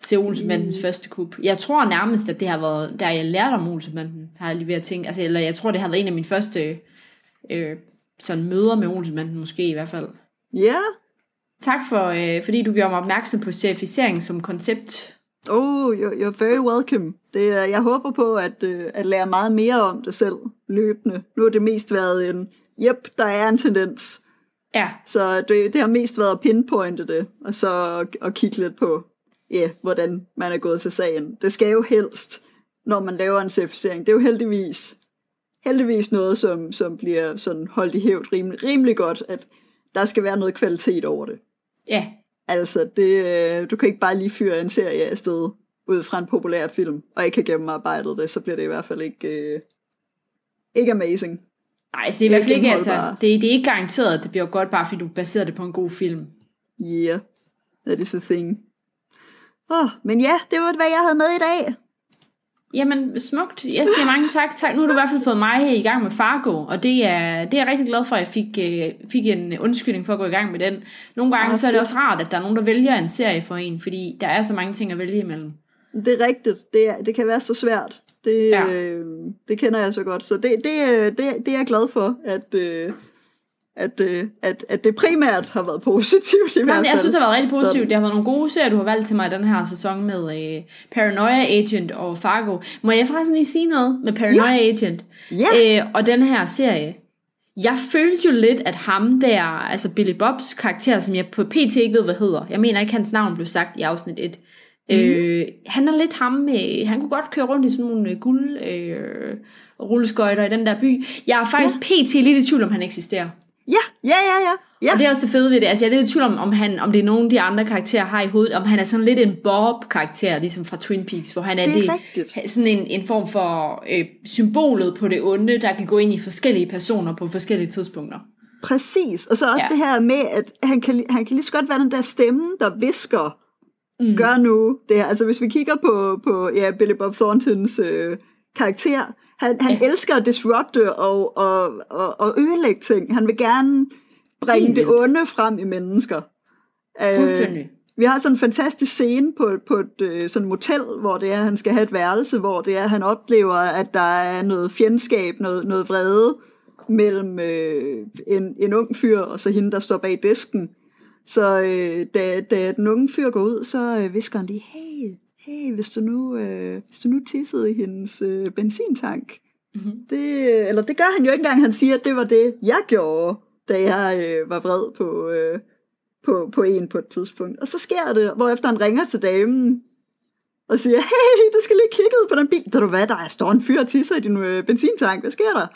se Olsenbandens første kup. Jeg tror nærmest, at det har været, der jeg lærte om Olsenbanden, har jeg lige ved at tænke. Altså, eller jeg tror, det har været en af mine første øh, sådan møder med Olsenbanden, måske i hvert fald. Ja, Tak for, øh, fordi du gjorde mig opmærksom på serificering som koncept. Oh, you're, you're very welcome. Det, er- jeg håber på at, øh, at lære meget mere om det selv løbende. Nu har det mest været en, yep, der er en tendens. Ja, Så det, det har mest været at pinpointe det, og så at, at kigge lidt på, ja, yeah, hvordan man er gået til sagen. Det skal jo helst, når man laver en certificering, det er jo heldigvis, heldigvis noget, som, som bliver sådan holdt i hævd rimelig, rimelig godt, at der skal være noget kvalitet over det. ja, Altså, det, øh, du kan ikke bare lige fyre en serie af sted ud fra en populær film, og ikke have gennemarbejdet det, så bliver det i hvert fald ikke, øh, ikke amazing. Nej, så det er i hvert fald ikke, altså, det, det er ikke garanteret, at det bliver godt, bare fordi du baserer det på en god film. Yeah, that is a thing. Oh, men ja, det var, hvad jeg havde med i dag. Jamen, smukt. Jeg siger mange tak. tak. Nu har du i hvert fald fået mig i gang med Fargo, og det er, det er jeg rigtig glad for, at jeg fik, øh, fik en undskyldning for at gå i gang med den. Nogle gange Ah, så er det også rart, at der er nogen, der vælger en serie for en, fordi der er så mange ting at vælge imellem. Det er rigtigt. Det, er, det kan være så svært. Det, ja. Ja. øh, det kender jeg så godt. Så det, det, øh, det, det er jeg glad for, at, øh, at, øh, at, at det primært har været positivt i hvert Jamen, fald. jeg synes, det har været rigtig positivt. Sådan. Det har været nogle gode serier, du har valgt til mig den her sæson med øh, Paranoia Agent og Fargo. Må jeg faktisk lige sige noget med Paranoia ja. Agent? Ja. Øh, og den her serie. Jeg følte jo lidt, at ham der, altså Billy Bobs karakter, som jeg på PT ikke ved, hvad hedder. Jeg mener ikke, hans navn blev sagt i afsnit 1. Mm. Øh, han er lidt ham med, han kunne godt køre rundt i sådan nogle øh, guld øh, rulleskøjter i den der by. Jeg er faktisk ja. PT lidt i tvivl, om han eksisterer. Ja, ja, ja, ja. ja. Og det er også det fede ved det. Altså, jeg er lidt i tvivl om, om, han, om det er nogen af de andre karakterer har i hovedet, om han er sådan lidt en Bob-karakter, ligesom fra Twin Peaks, hvor han er, Det er det, sådan en, en form for øh, symbolet på det onde, der kan gå ind i forskellige personer på forskellige tidspunkter. Præcis. Og så også ja. det her med, at han kan, han kan lige så godt være den der stemme, der visker, mm. gør nu det her. Altså hvis vi kigger på, på ja, Billy Bob Thorntons øh, karakter, han, han Ja. elsker at disrupte og, og, og, og ødelægge ting. Han vil gerne bringe Helt det onde frem i mennesker. Øh, Fuldstændig. vi har sådan en fantastisk scene på, på et øh, sådan motel, hvor det er, at han skal have et værelse, hvor det er, at han oplever, at der er noget fjendskab, noget, noget vrede mellem øh, en, en ung fyr og så hende, der står bag disken. Så øh, da, da den unge fyr går ud, så øh, visker han lige, hey, hey, hvis du nu, øh, hvis du nu tissede i hendes øh, benzintank. Mhm. Det, eller det gør han jo ikke engang, han siger, at det var det, jeg gjorde, da jeg øh, var vred på, øh, på, på en på et tidspunkt. Og så sker det, hvorefter han ringer til damen og siger, hey, du skal lige kigge ud på den bil. Ved du hvad, der er- står en fyr og tisser i din øh, benzintank. Hvad sker der?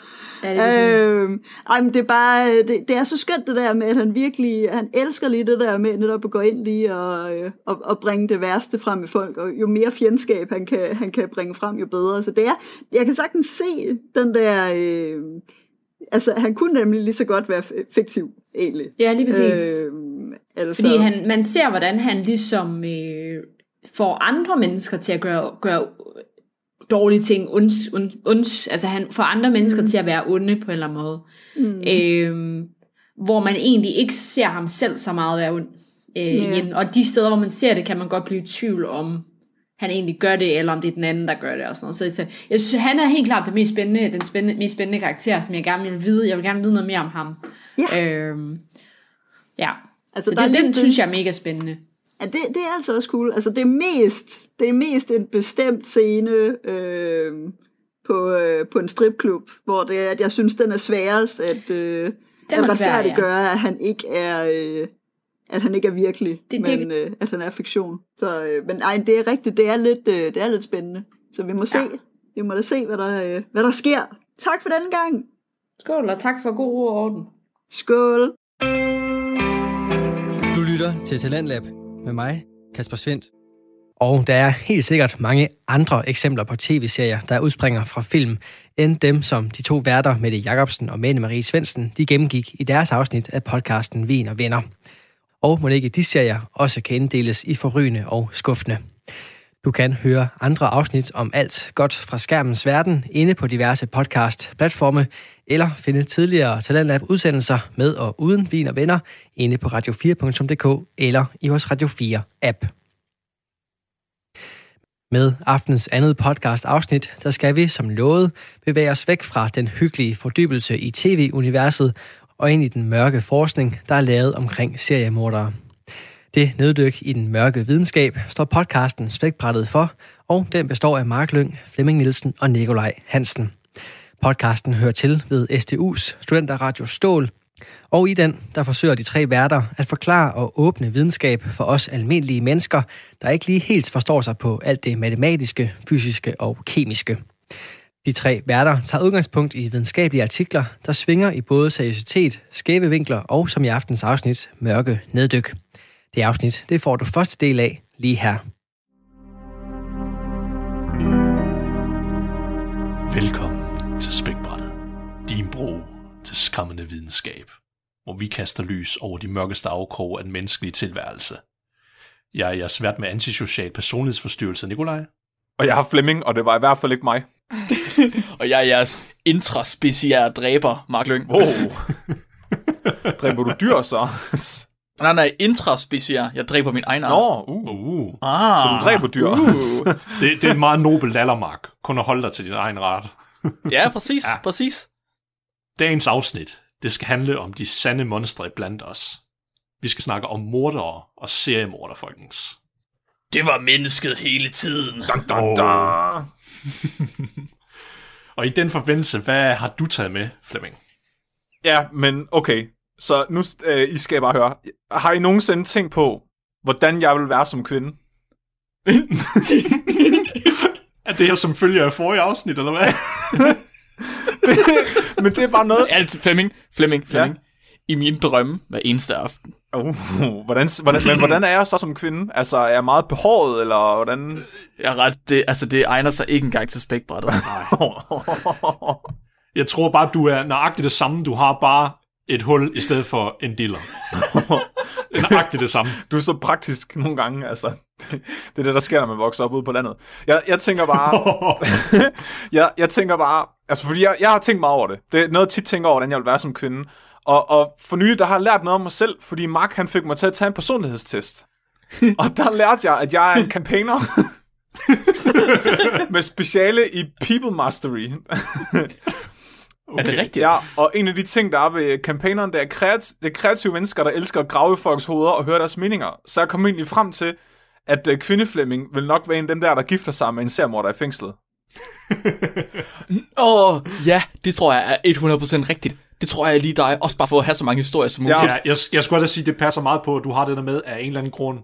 Ja, det er. Øhm, ej, men det er bare, det, det er så skønt det der med, at han virkelig, han elsker lige det der med netop at gå ind lige og, øh, og, og bringe det værste frem i folk, og jo mere fjendskab han kan, han kan bringe frem, jo bedre. Så det er, jeg kan sagtens se den der, øh, altså han kunne nemlig lige så godt være fiktiv, egentlig. Ja, lige præcis. Øhm, altså, Fordi han, man ser, hvordan han ligesom øh, får andre mennesker til at gøre, gøre dårlige ting, onds, ond, onds, altså han får andre mennesker mm. til at være onde på en eller anden måde. mm, Øh, hvor man egentlig ikke ser ham selv så meget være ond. Øh, Ja. igen. Og de steder, hvor man ser det, kan man godt blive i tvivl om, han egentlig gør det, eller om det er den anden, der gør det. Og sådan noget. Så, så jeg synes, han er helt klart det mest spændende, den spændende, mest spændende karakter, som jeg gerne vil vide. Jeg vil gerne vide noget mere om ham. Ja. Øh, ja. altså, Så der er det, lidt den synes jeg er mega spændende. Ja, det, det er altså også cool. Altså, det er mest, det er mest en bestemt scene øh, på, øh, på en stripklub, hvor det er, at jeg synes, den er sværest at, øh, Den at er svær, ja. retfærdiggøre, at han ikke er... Øh, at han ikke er virkelig, Det- det, det- men øh, at han er fiktion. Så, øh, men ej, det er rigtigt, det er lidt, øh, det er lidt spændende. Så vi må se, Ja. vi må da se, hvad der, øh, hvad der sker. Tak for den gang. Skål, og tak for god ro og orden. Skål. Du lytter til Talentlab med mig, Kasper Svendt. Og der er helt sikkert mange andre eksempler på tv-serier, der udspringer fra film, end dem, som de to værter, Mette Jacobsen og Mette Marie Svendsen, de gennemgik i deres afsnit af podcasten Vin og Venner. Og må ikke de serier også kan inddeles i forrygende og skuffende. Du kan høre andre afsnit om alt godt fra skærmens verden inde på diverse podcast-platforme, eller finde tidligere Talentlab-udsendelser med og uden vin og venner inde på radio4.dk eller i vores Radio 4-app. Med aftens andet podcast-afsnit, der skal vi som lovet bevæge os væk fra den hyggelige fordybelse i tv-universet og ind i den mørke forskning, der er lavet omkring seriemordere. Det neddyk i den mørke videnskab står podcasten Spækbrættet for, og den består af Mark Lyng, Flemming Nielsen og Nikolaj Hansen. Podcasten hører til ved STU's Studenterradio Stål, og i den, der forsøger de tre værter at forklare og åbne videnskab for os almindelige mennesker, der ikke lige helt forstår sig på alt det matematiske, fysiske og kemiske. De tre værter tager udgangspunkt i videnskabelige artikler, der svinger i både seriøsitet, skæve vinkler og, som i aftens afsnit, mørke neddyk. Det afsnit, det får du første del af lige her. Velkommen til Spækbrættet, din bro til skræmmende videnskab, hvor vi kaster lys over de mørkeste afkroge af den menneskelige tilværelse. Jeg er jeres vært med antisocial personlighedsforstyrrelse, Nikolaj. Og jeg har Flemming, og det var i hvert fald ikke mig. Og jeg er jeres intraspeciære dræber, Mark Lyng. Wow. Dræber du dyr så? Nej, nej, intraspeciær. Jeg dræber min egen arm. Nå, uh. Uh, Ah, Så du dræber dyr. Uh. det, det er en meget nobel aldermark, kun at holde dig til din egen ret. Ja, præcis, Ja. præcis. Dagens afsnit, det skal handle om de sande monstre blandt os. Vi skal snakke om mordere og seriemordere, folkens. Det var mennesket hele tiden. Dun, dun, dun. Og i den forbindelse, hvad har du taget med, Flemming? Ja, men okay. Så nu øh, I skal bare høre. Har I nogensinde tænkt på, hvordan jeg vil være som kvinde? Er det her som følger af forrige afsnit, eller hvad? Men det er bare noget... Alt, Flemming, Flemming, Flemming. Ja. i mine drømme hver eneste aften. Uh, hvordan, hvordan, men hvordan er jeg så som kvinde? Altså, er jeg meget behåret, eller hvordan? Jeg er ret, det, altså det egner sig ikke engang til spækbrættet. Jeg tror bare, du er nøjagtigt det samme. Du har bare et hul i stedet for en diller. det er nøjagtigt det samme. Du er så praktisk nogle gange, altså. Det er det, der sker, når man vokser op ude på landet. Jeg, jeg tænker bare... jeg, jeg tænker bare... Altså, fordi jeg, jeg har tænkt meget over det. Det er noget, jeg tit tænker over, hvordan jeg vil være som kvinde. Og, og for nylig, der har jeg lært noget om mig selv, fordi Mark, han fik mig til at tage en personlighedstest. og der lærte jeg, at jeg er en campaigner. med speciale i people mastery. Okay. Er det rigtigt? Ja, og en af de ting, der er ved campaigneren, det er, kreat- det er kreative mennesker, der elsker at grave i folks hoveder og høre deres meninger. Så jeg kom egentlig frem til, at uh, kvindeflemming vil nok være en af dem der, der gifter sig med en sermorder i fængslet. Åh, oh, ja, det tror jeg er 100% rigtigt. Det tror jeg er lige dig, også bare for at have så mange historier som muligt. Ja, jeg, jeg skulle da sige, det passer meget på, at du har det der med, af en eller anden grund,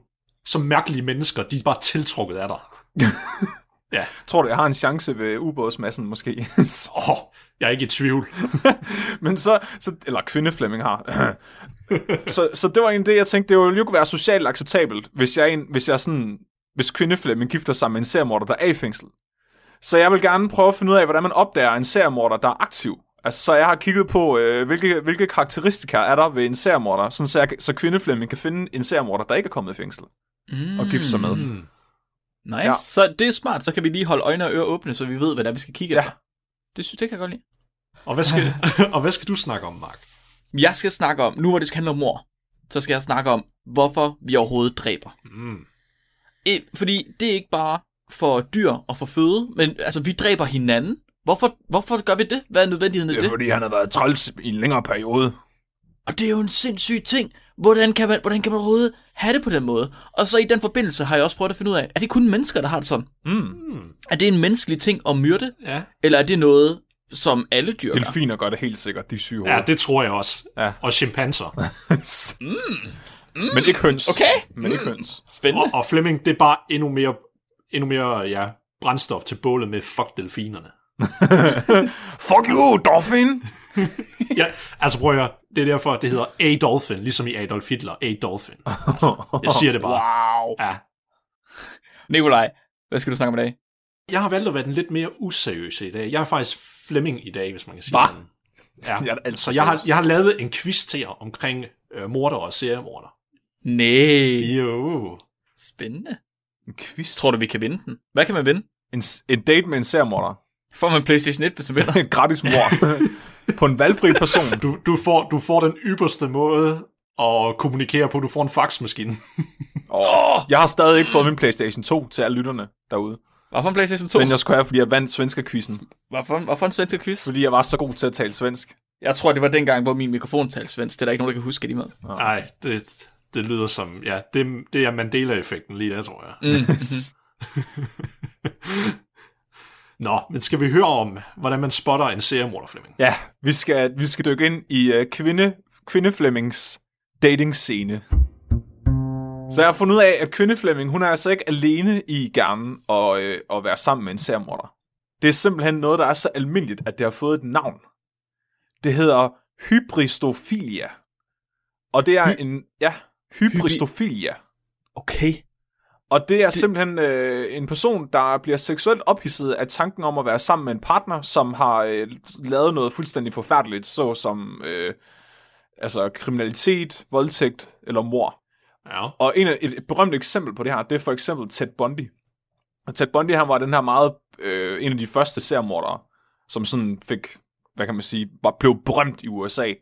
som mærkelige mennesker, de er bare tiltrukket af dig. ja. Tror du, jeg har en chance ved ubådsmassen måske? Åh, oh, jeg er ikke i tvivl. Men så, så eller kvindeflemming har. så, så det var en det, jeg tænkte, det ville jo kunne være socialt acceptabelt, hvis jeg, en, hvis jeg sådan, hvis kvindeflemming gifter sig med en seriemorder, der er i fængsel. Så jeg vil gerne prøve at finde ud af, hvordan man opdager en seriemorder, der er aktiv. Altså, så jeg har kigget på, øh, hvilke, hvilke karakteristika er der ved en seriemorder, sådan så, jeg, så kvindeflemming kan finde en seriemorder, der ikke er kommet i fængsel, mm. og gifte sig med. Mm. Nice. Ja. Så det er smart, så kan vi lige holde øjne og ører åbne, så vi ved, hvad der vi skal kigge ja. efter. Det synes det kan jeg godt lide. Og hvad skal, og hvad skal du snakke om, Mark? Jeg skal snakke om, nu hvor det skal handle om mor, så skal jeg snakke om, hvorfor vi overhovedet dræber. Mm. E, fordi det er ikke bare for dyr og for føde, men altså vi dræber hinanden. Hvorfor, hvorfor gør vi det? Hvad er nødvendigheden af det? Det er fordi, han har været træls i en længere periode. Og det er jo en sindssyg ting. Hvordan kan, man, hvordan kan man overhovedet have det på den måde? Og så i den forbindelse har jeg også prøvet at finde ud af, er det kun mennesker, der har det sådan? Mm. Er det en menneskelig ting at myrde? Ja. Eller er det noget, som alle dyr gør? Delfiner gør det helt sikkert, de syge Ja, det tror jeg også. Ja. Og chimpanser. mm. Mm. Men ikke høns. Okay. Men ikke mm. høns. Spændende. Og, og Flemming, det er bare endnu mere, endnu mere ja, brændstof til bålet med fuck delfinerne. fuck you, dolphin! ja, altså prøv at høre, det er derfor, det hedder Adolfin, ligesom i Adolf Hitler, Adolfin. Altså, jeg siger det bare. Wow. Ja. Nikolaj, hvad skal du snakke om i dag? Jeg har valgt at være den lidt mere useriøse i dag. Jeg er faktisk Flemming i dag, hvis man kan sige det. Ja, jeg altså, jeg har, jeg har lavet en quiz til jer omkring øh, morder og seriemorder. Nej. Jo. Spændende. En quiz? Tror du, vi kan vinde den? Hvad kan man vinde? En, en date med en seriemorder. Får man PlayStation 1, hvis man vinder? Gratis mor. på en valgfri person. Du, du, får, du får den ypperste måde at kommunikere på. Du får en faxmaskine. oh, jeg har stadig ikke fået min PlayStation 2 til alle lytterne derude. Hvorfor en PlayStation 2? Men jeg skulle have, fordi jeg vandt svenske quizzen. Hvorfor, hvorfor en svensk quiz? Fordi jeg var så god til at tale svensk. Jeg tror, det var dengang, hvor min mikrofon talte svensk. Det er der ikke nogen, der kan huske det med. Nej, det, det lyder som... Ja, det, det er Mandela-effekten lige der, tror jeg. Mm. Nå, men skal vi høre om, hvordan man spotter en seriemorder, Flemming? Ja, vi skal, vi skal dykke ind i uh, kvinde, kvinde Flemmings dating-scene. Så jeg har fundet ud af, at kvinde Flemming, hun er altså ikke alene i gerne at, øh, at være sammen med en seriemorder. Det er simpelthen noget, der er så almindeligt, at det har fået et navn. Det hedder hybristofilia. Og det er Hy- en... Ja, hybristofilia. Okay. Og det er det... simpelthen øh, en person, der bliver seksuelt ophidset af tanken om at være sammen med en partner, som har øh, lavet noget fuldstændig forfærdeligt, såsom øh, altså kriminalitet, voldtægt eller mor. Ja. Og en af, et, et berømt eksempel på det her, det er for eksempel Ted Bundy. Og Ted Bundy, han var den her meget, øh, en af de første seriemordere, som sådan fik, hvad kan man sige, var, blev berømt i USA.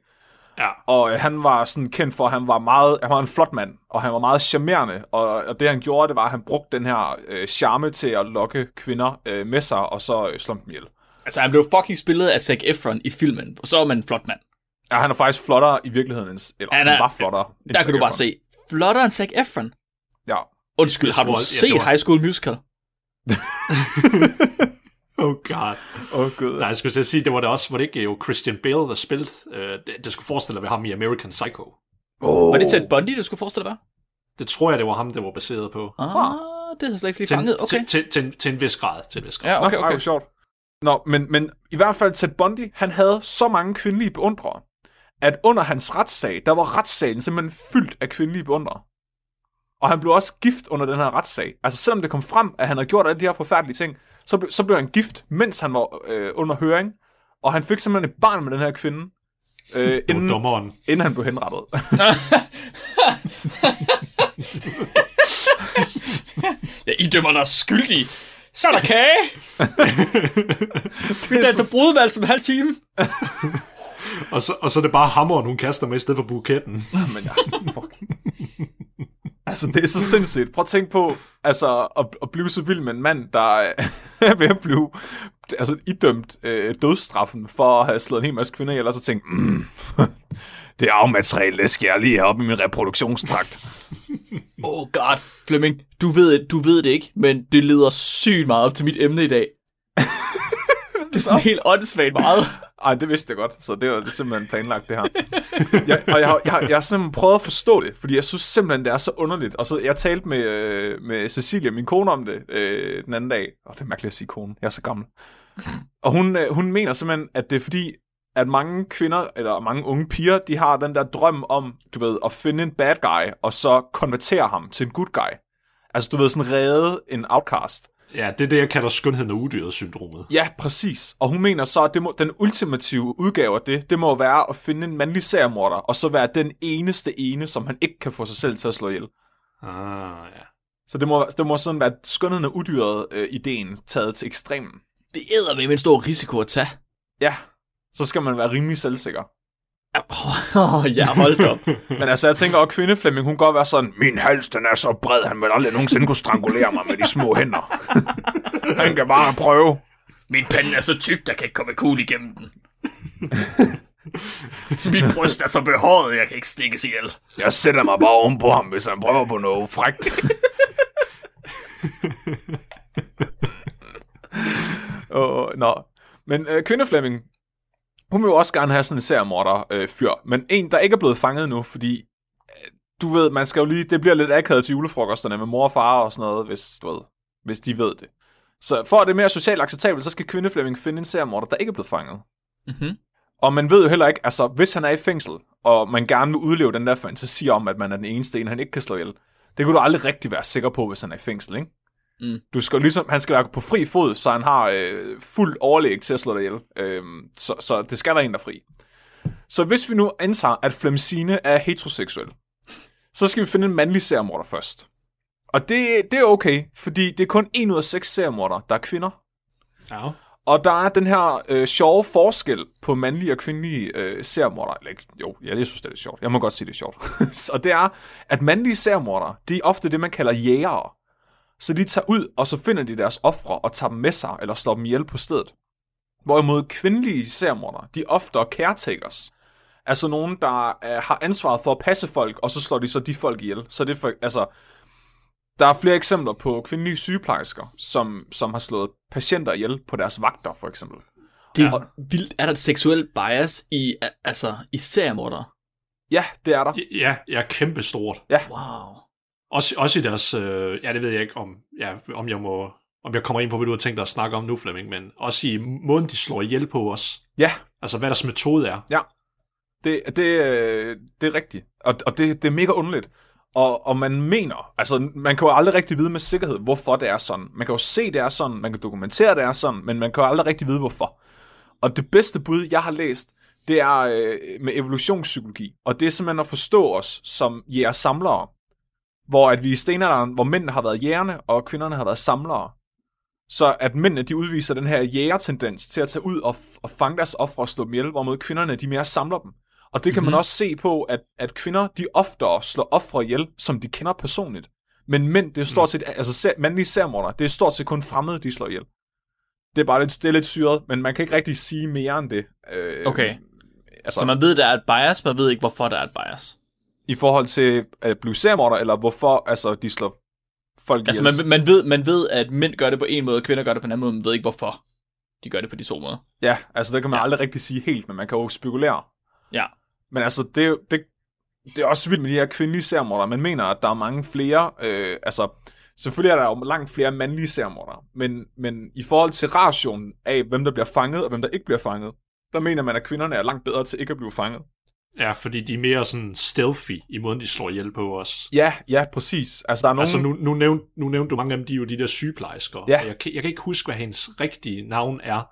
Ja. Og øh, han var sådan kendt for, at han var meget, han var en flot mand, og han var meget charmerende, og, og det han gjorde, det var, at han brugte den her øh, charme til at lokke kvinder øh, med sig, og så øh, slå dem ihjel. Altså, han blev fucking spillet af Zac Efron i filmen, og så var man en flot mand. Ja, han er faktisk flottere i virkeligheden, end, eller han, er, han var flottere. Der kan du bare se, flottere end Zac Efron. Ja. Undskyld, har du ja, set var... High School Musical? Oh god. Oh god. Nej, jeg skulle sige, det var det også, var det ikke jo Christian Bale, der spillede, uh, det, det, skulle forestille at ham i American Psycho. Oh. Var det Ted Bundy, du skulle forestille dig? Det tror jeg, det var ham, det var baseret på. Ah, det har slet ikke lige fanget. Okay. Til, til, til, til, en vis grad. Til en vis grad. Ja, okay, okay. Nå, sjovt. Nå, men, men i hvert fald Ted Bundy, han havde så mange kvindelige beundrere, at under hans retssag, der var retssagen simpelthen fyldt af kvindelige beundrere. Og han blev også gift under den her retssag. Altså selvom det kom frem, at han havde gjort alle de her forfærdelige ting, så, ble, så blev han gift, mens han var øh, under høring. Og han fik simpelthen et barn med den her kvinde, øh, inden, dommeren. inden han blev henrettet. ja, I dømmer dig skyldig. Så er der kage. det er så brudvalg som en halv time. og, så, og så er det bare hammeren, hun kaster med i stedet for buketten. Men ja, fuck. Altså, det er så sindssygt. Prøv at tænke på, altså, at, at blive så vild med en mand, der er ved at blive altså, idømt øh, dødsstraffen for at have slået en hel masse kvinder ihjel, og så tænke, mm, det er afmateriale, det skal jeg lige have op i min reproduktionstrakt. oh god, Flemming, du ved, du ved det ikke, men det leder sygt meget op til mit emne i dag. det er sådan helt åndssvagt meget. Ej, det vidste jeg godt, så det var det simpelthen planlagt, det her. Jeg, og jeg, har, jeg, har, jeg har simpelthen prøvet at forstå det, fordi jeg synes simpelthen, det er så underligt. Og så jeg talte med, øh, med Cecilia, min kone, om det øh, den anden dag. Og det er mærkeligt at sige kone, jeg er så gammel. Og hun, øh, hun mener simpelthen, at det er fordi, at mange kvinder, eller mange unge piger, de har den der drøm om, du ved, at finde en bad guy, og så konvertere ham til en good guy. Altså, du ved, sådan redde en outcast. Ja, det er det, jeg kalder skønheden og udyret syndromet. Ja, præcis. Og hun mener så, at det må, den ultimative udgave af det, det må være at finde en mandlig seriemorder, og så være den eneste ene, som han ikke kan få sig selv til at slå ihjel. Ah, ja. Så det må, det må sådan være skønheden og udyret øh, ideen taget til ekstremen. Det æder med en stor risiko at tage. Ja, så skal man være rimelig selvsikker. Oh, ja, hold op. Men altså, jeg tænker også, kvindeflemming, hun kan godt være sådan, min hals, den er så bred, han vil aldrig nogensinde kunne strangulere mig med de små hænder. han kan bare prøve. Min pande er så tyk, der kan ikke komme kugl igennem den. Min bryst er så behåret, jeg kan ikke stikkes ihjel. Jeg sætter mig bare oven på ham, hvis han prøver på noget frækt. oh, nå. Men øh, kvindeflemming, hun vil jo også gerne have sådan en seriemorder øh, fyr, men en, der ikke er blevet fanget nu, fordi øh, du ved, man skal jo lige, det bliver lidt akavet til julefrokosterne med mor og far og sådan noget, hvis, du ved, hvis de ved det. Så for at det er mere socialt acceptabelt, så skal kvindeflemming finde en seriemorder, der ikke er blevet fanget. Mm-hmm. Og man ved jo heller ikke, altså hvis han er i fængsel, og man gerne vil udleve den der fantasi om, at man er den eneste en, han ikke kan slå ihjel, det kunne du aldrig rigtig være sikker på, hvis han er i fængsel, ikke? Mm. Du skal ligesom, han skal være på fri fod, så han har øh, fuld overlæg til at slå dig ihjel. Øh, så, så det skal være en, der er fri. Så hvis vi nu antager, at Flemsine er heteroseksuel, så skal vi finde en mandlig seriemorder først. Og det, det er okay, fordi det er kun en ud af seks seriemorder, der er kvinder. Ja. Og der er den her øh, sjove forskel på mandlige og kvindelige øh, seriemorder. Eller jo, ja, jeg synes, det er sjovt. Jeg må godt sige, det er sjovt. så det er, at mandlige seriemordere, de er ofte det, man kalder jægere. Så de tager ud, og så finder de deres ofre og tager dem med sig, eller slår dem ihjel på stedet. Hvorimod kvindelige seriemordere, de er ofte caretakers. Altså nogen, der øh, har ansvaret for at passe folk, og så slår de så de folk ihjel. Så det er for, altså, der er flere eksempler på kvindelige sygeplejersker, som, som har slået patienter ihjel på deres vagter, for eksempel. Det er ja. vildt. Er der et seksuel bias i, altså, i seriemordere? Ja, det er der. Ja, ja, kæmpestort. Ja. Wow. Også, også i deres, øh, ja det ved jeg ikke om, ja, om jeg må, om jeg kommer ind på, hvad du har tænkt dig at snakke om nu, Flemming, men også i måden, de slår ihjel på os. Ja. Altså, hvad deres metode er. Ja. Det, det, det er rigtigt. Og, og det, det er mega underligt. Og, og man mener, altså man kan jo aldrig rigtig vide med sikkerhed, hvorfor det er sådan. Man kan jo se, det er sådan, man kan dokumentere, det er sådan, men man kan jo aldrig rigtig vide, hvorfor. Og det bedste bud, jeg har læst, det er øh, med evolutionspsykologi. Og det er simpelthen at forstå os som jæger-samlere. Hvor at vi i stenalderen, hvor mændene har været jægerne, og kvinderne har været samlere. Så at mændene, de udviser den her jægertendens til at tage ud og, og fange deres ofre og slå dem ihjel, hvorimod kvinderne, de mere samler dem. Og det kan mm-hmm. man også se på, at, at kvinder, de oftere slår ofre ihjel, som de kender personligt. Men mænd, det er stort set, mm. altså ser, mandlige særmorder, det er stort set kun fremmede, de slår ihjel. Det er bare lidt, det er lidt syret, men man kan ikke rigtig sige mere end det. Øh, okay. Altså, så man ved, der er et bias, man ved ikke, hvorfor der er et bias. I forhold til at blive særmorder, eller hvorfor altså, de slår folk Altså man, man, ved, man ved, at mænd gør det på en måde, og kvinder gør det på en anden måde, men man ved ikke, hvorfor de gør det på de to måder. Ja, altså det kan man ja. aldrig rigtig sige helt, men man kan jo spekulere. Ja. Men altså, det det, det er også vildt med de her kvindelige seriemordere. Man mener, at der er mange flere, øh, altså, selvfølgelig er der jo langt flere mandlige seriemordere, men, men i forhold til rationen af, hvem der bliver fanget og hvem der ikke bliver fanget, der mener man, at kvinderne er langt bedre til ikke at blive fanget. Ja, fordi de er mere sådan stealthy i måden, de slår ihjel på os. Ja, ja, præcis. Altså, der er nogen... Altså, nu, nu, nævnte, nu nævnte du mange af dem, de er jo de der sygeplejersker. Ja. Og Jeg, kan- jeg kan ikke huske, hvad hendes rigtige navn er.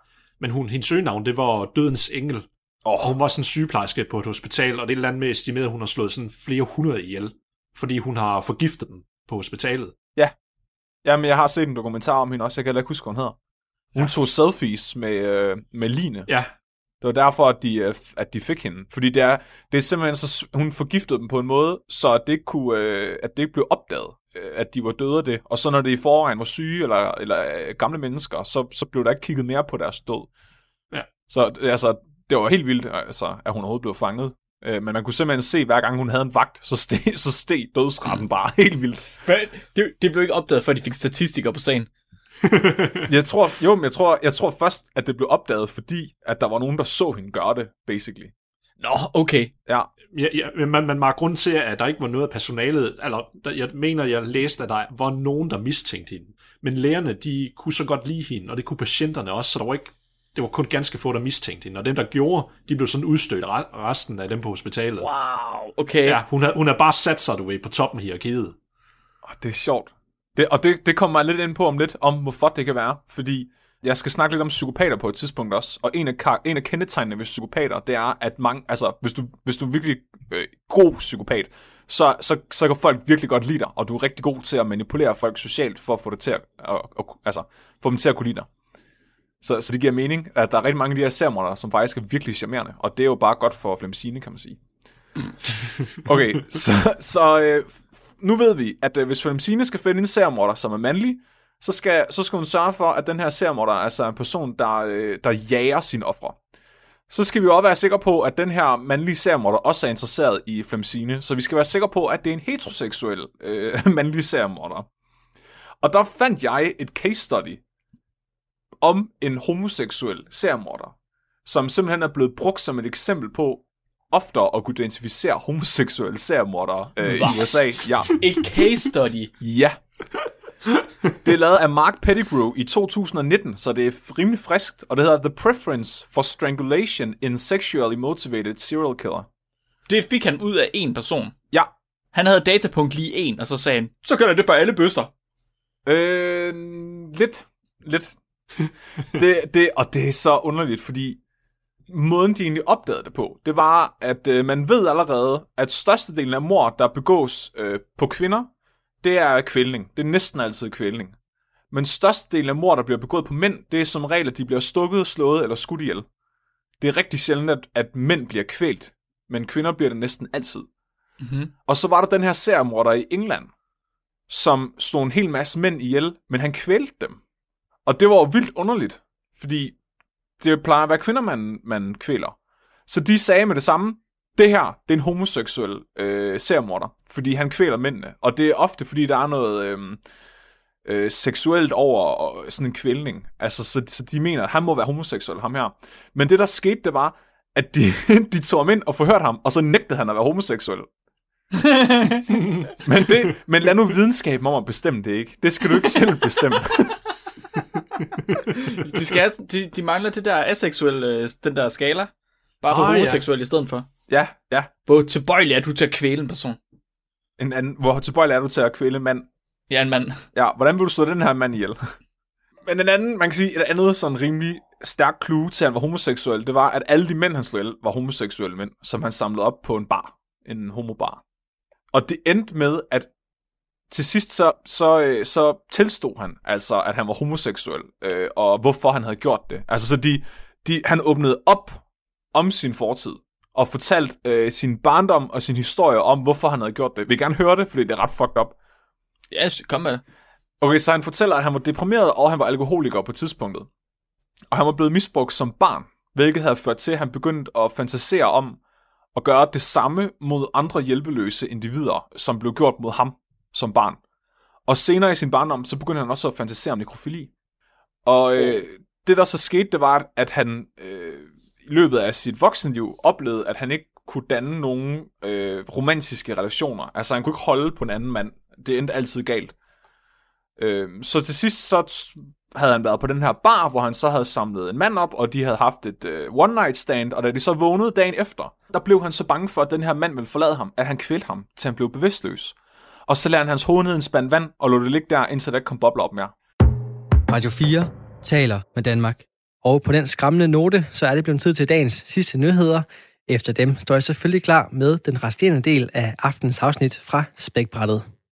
Men hun, hendes øgenavn, det var Dødens Engel. Og Oh, hun var sådan sygeplejerske på et hospital, og det er et eller andet med estimeret, at hun har slået sådan flere hundrede ihjel. Fordi hun har forgiftet dem på hospitalet. jamen, jeg har set en dokumentar om hende også. Jeg kan ikke huske, hvad hun hedder. Hun Ja. tog selfies med, øh, med Line. Ja, Det var derfor, at de, øh, at de fik hende. Fordi det er, det er simpelthen så, hun forgiftede dem på en måde, så at det ikke, kunne, øh, at det ikke blev opdaget, øh, at de var døde af det. Og så når det i forvejen var syge eller, eller gamle mennesker, så, så blev der ikke kigget mere på deres død. Ja. Så altså, det var helt vildt, altså, at hun overhovedet blev fanget. Øh, Men man kunne simpelthen se, hver gang hun havde en vagt, så steg, så steg dødsraten bare helt vildt. Det, det blev ikke opdaget, før de fik statistikere på sagen. Jeg tror, jo, men jeg tror, jeg tror først, at det blev opdaget, fordi at der var nogen, der så hende gøre det, basically. Nå, okay. Ja, Ja, ja, men man, man var grund til, at der ikke var noget af personalet, eller der, jeg mener, jeg læste, at der var nogen, der mistænkte hende. Men lægerne, de kunne så godt lide hende, og det kunne patienterne også, så der var ikke, det var kun ganske få, der mistænkte hende. Og dem, der gjorde, de blev sådan udstødt re- resten af dem på hospitalet. Wow, okay. Ja, hun har, hun har bare sat sig, du ved, på toppen af hierarkiet. Åh, det er sjovt. Det, og det, det kommer jeg lidt ind på om lidt, om hvorfor det kan være. Fordi jeg skal snakke lidt om psykopater på et tidspunkt også. Og en af, en af kendetegnene ved psykopater, det er, at mange, altså, hvis du, hvis du er virkelig øh, god psykopat, så, så, så kan folk virkelig godt lide dig, og du er rigtig god til at manipulere folk socialt, for at få, det til at, og, og, altså, få dem til at kunne lide dig. Så, så det giver mening, at der er rigtig mange af de her sermorder, som faktisk er virkelig charmerende, og det er jo bare godt for Flemsine, kan man sige. Okay, så, så øh, nu ved vi, at øh, hvis Flemsine skal finde en seriemorder, som er mandlig, så skal, så skal hun sørge for, at den her seriemorder altså er en person, der, øh, der jager sine ofre. Så skal vi også være sikre på, at den her mandlige seriemorder også er interesseret i Flemsine, så vi skal være sikre på, at det er en heteroseksuel øh, mandlig seriemorder. Og der fandt jeg et case study om en homoseksuel seriemorder, som simpelthen er blevet brugt som et eksempel på oftere at kunne identificere homoseksuelle seriemordere øh, i? USA. Ja. Et case study. Ja. Det er lavet af Mark Pettigrew i 2019, så det er rimelig friskt, og det hedder The Preference for Strangulation in Sexually Motivated Serial Killer. Det fik han ud af en person. Ja. Han havde datapunkt lige en, og så sagde han, så kan det for alle bøster. Øh, lidt. Lidt. det, det, og det er så underligt, fordi måden, de egentlig opdagede det på, det var, at øh, man ved allerede, at størstedelen af mord, der begås øh, på kvinder, det er kvælning. Det er næsten altid kvælning. Men størstedelen af mord, der bliver begået på mænd, det er som regel, at de bliver stukket, slået eller skudt ihjel. Det er rigtig sjældent, at, at mænd bliver kvælt, men kvinder bliver det næsten altid. Mm-hmm. Og så var der den her seriemorder i England, som slog en hel masse mænd ihjel, men han kvælte dem. Og det var jo vildt underligt, fordi det plejer at være kvinder, man, man kvæler. Så de sagde med det samme, det her, det er en homoseksuel øh, seriemorder, fordi han kvæler mændene. Og det er ofte, fordi der er noget øh, øh, seksuelt over og sådan en kvælning. Altså, så, så de mener, at han må være homoseksuel, ham her. Men det, der skete, det var, at de, de tog ham ind og forhørte ham, og så nægtede han at være homoseksuel. men, det, men lad nu videnskaben om at bestemme det ikke. Det skal du ikke selv bestemme. De, skal, de, de mangler det der aseksuelle, den der skala. Bare for Ah, ja. homoseksuel i stedet for. ja, ja. Hvor tilbøjelig er du til at kvæle en person? En anden, hvor tilbøjelig er du til at kvæle en mand? Ja, en mand. Ja, hvordan vil du slå den her mand ihjel? Men en anden, man kan sige, et andet sådan rimelig stærk clue til, at han var homoseksuel, det var, at alle de mænd, han slog ihjel, var homoseksuelle mænd, som han samlede op på en bar. En homobar. Og det endte med, at til sidst så, så, øh, så tilstod han altså, at han var homoseksuel, øh, og hvorfor han havde gjort det. Altså, så de, de, han åbnede op om sin fortid, og fortalte øh, sin barndom og sin historie om, hvorfor han havde gjort det. Vil I gerne høre det, fordi det er ret fucked up. Ja, kom med det. Okay, så han fortæller, at han var deprimeret, og han var alkoholiker på tidspunktet. Og han var blevet misbrugt som barn, hvilket havde ført til, at han begyndte at fantasere om at gøre det samme mod andre hjælpeløse individer, som blev gjort mod ham som barn. Og senere i sin barndom, så begyndte han også at fantasere om nekrofili. Og øh, det, der så skete, det var, at han øh, i løbet af sit voksenliv oplevede, at han ikke kunne danne nogen øh, romantiske relationer. Altså, han kunne ikke holde på en anden mand. Det endte altid galt. Øh, så til sidst så havde han været på den her bar, hvor han så havde samlet en mand op, og de havde haft et uh, one night stand, og da de så vågnede dagen efter, der blev han så bange for, at den her mand ville forlade ham, at han kvælte ham, til han blev bevidstløs. Og så lærte han hans hoved ned en spand vand, og lå det ligge der, indtil der kom bobler op mere. Radio 4 taler med Danmark. Og på den skræmmende note, så er det blevet tid til dagens sidste nyheder. Efter dem står jeg selvfølgelig klar med den resterende del af aftens afsnit fra Spækbrættet.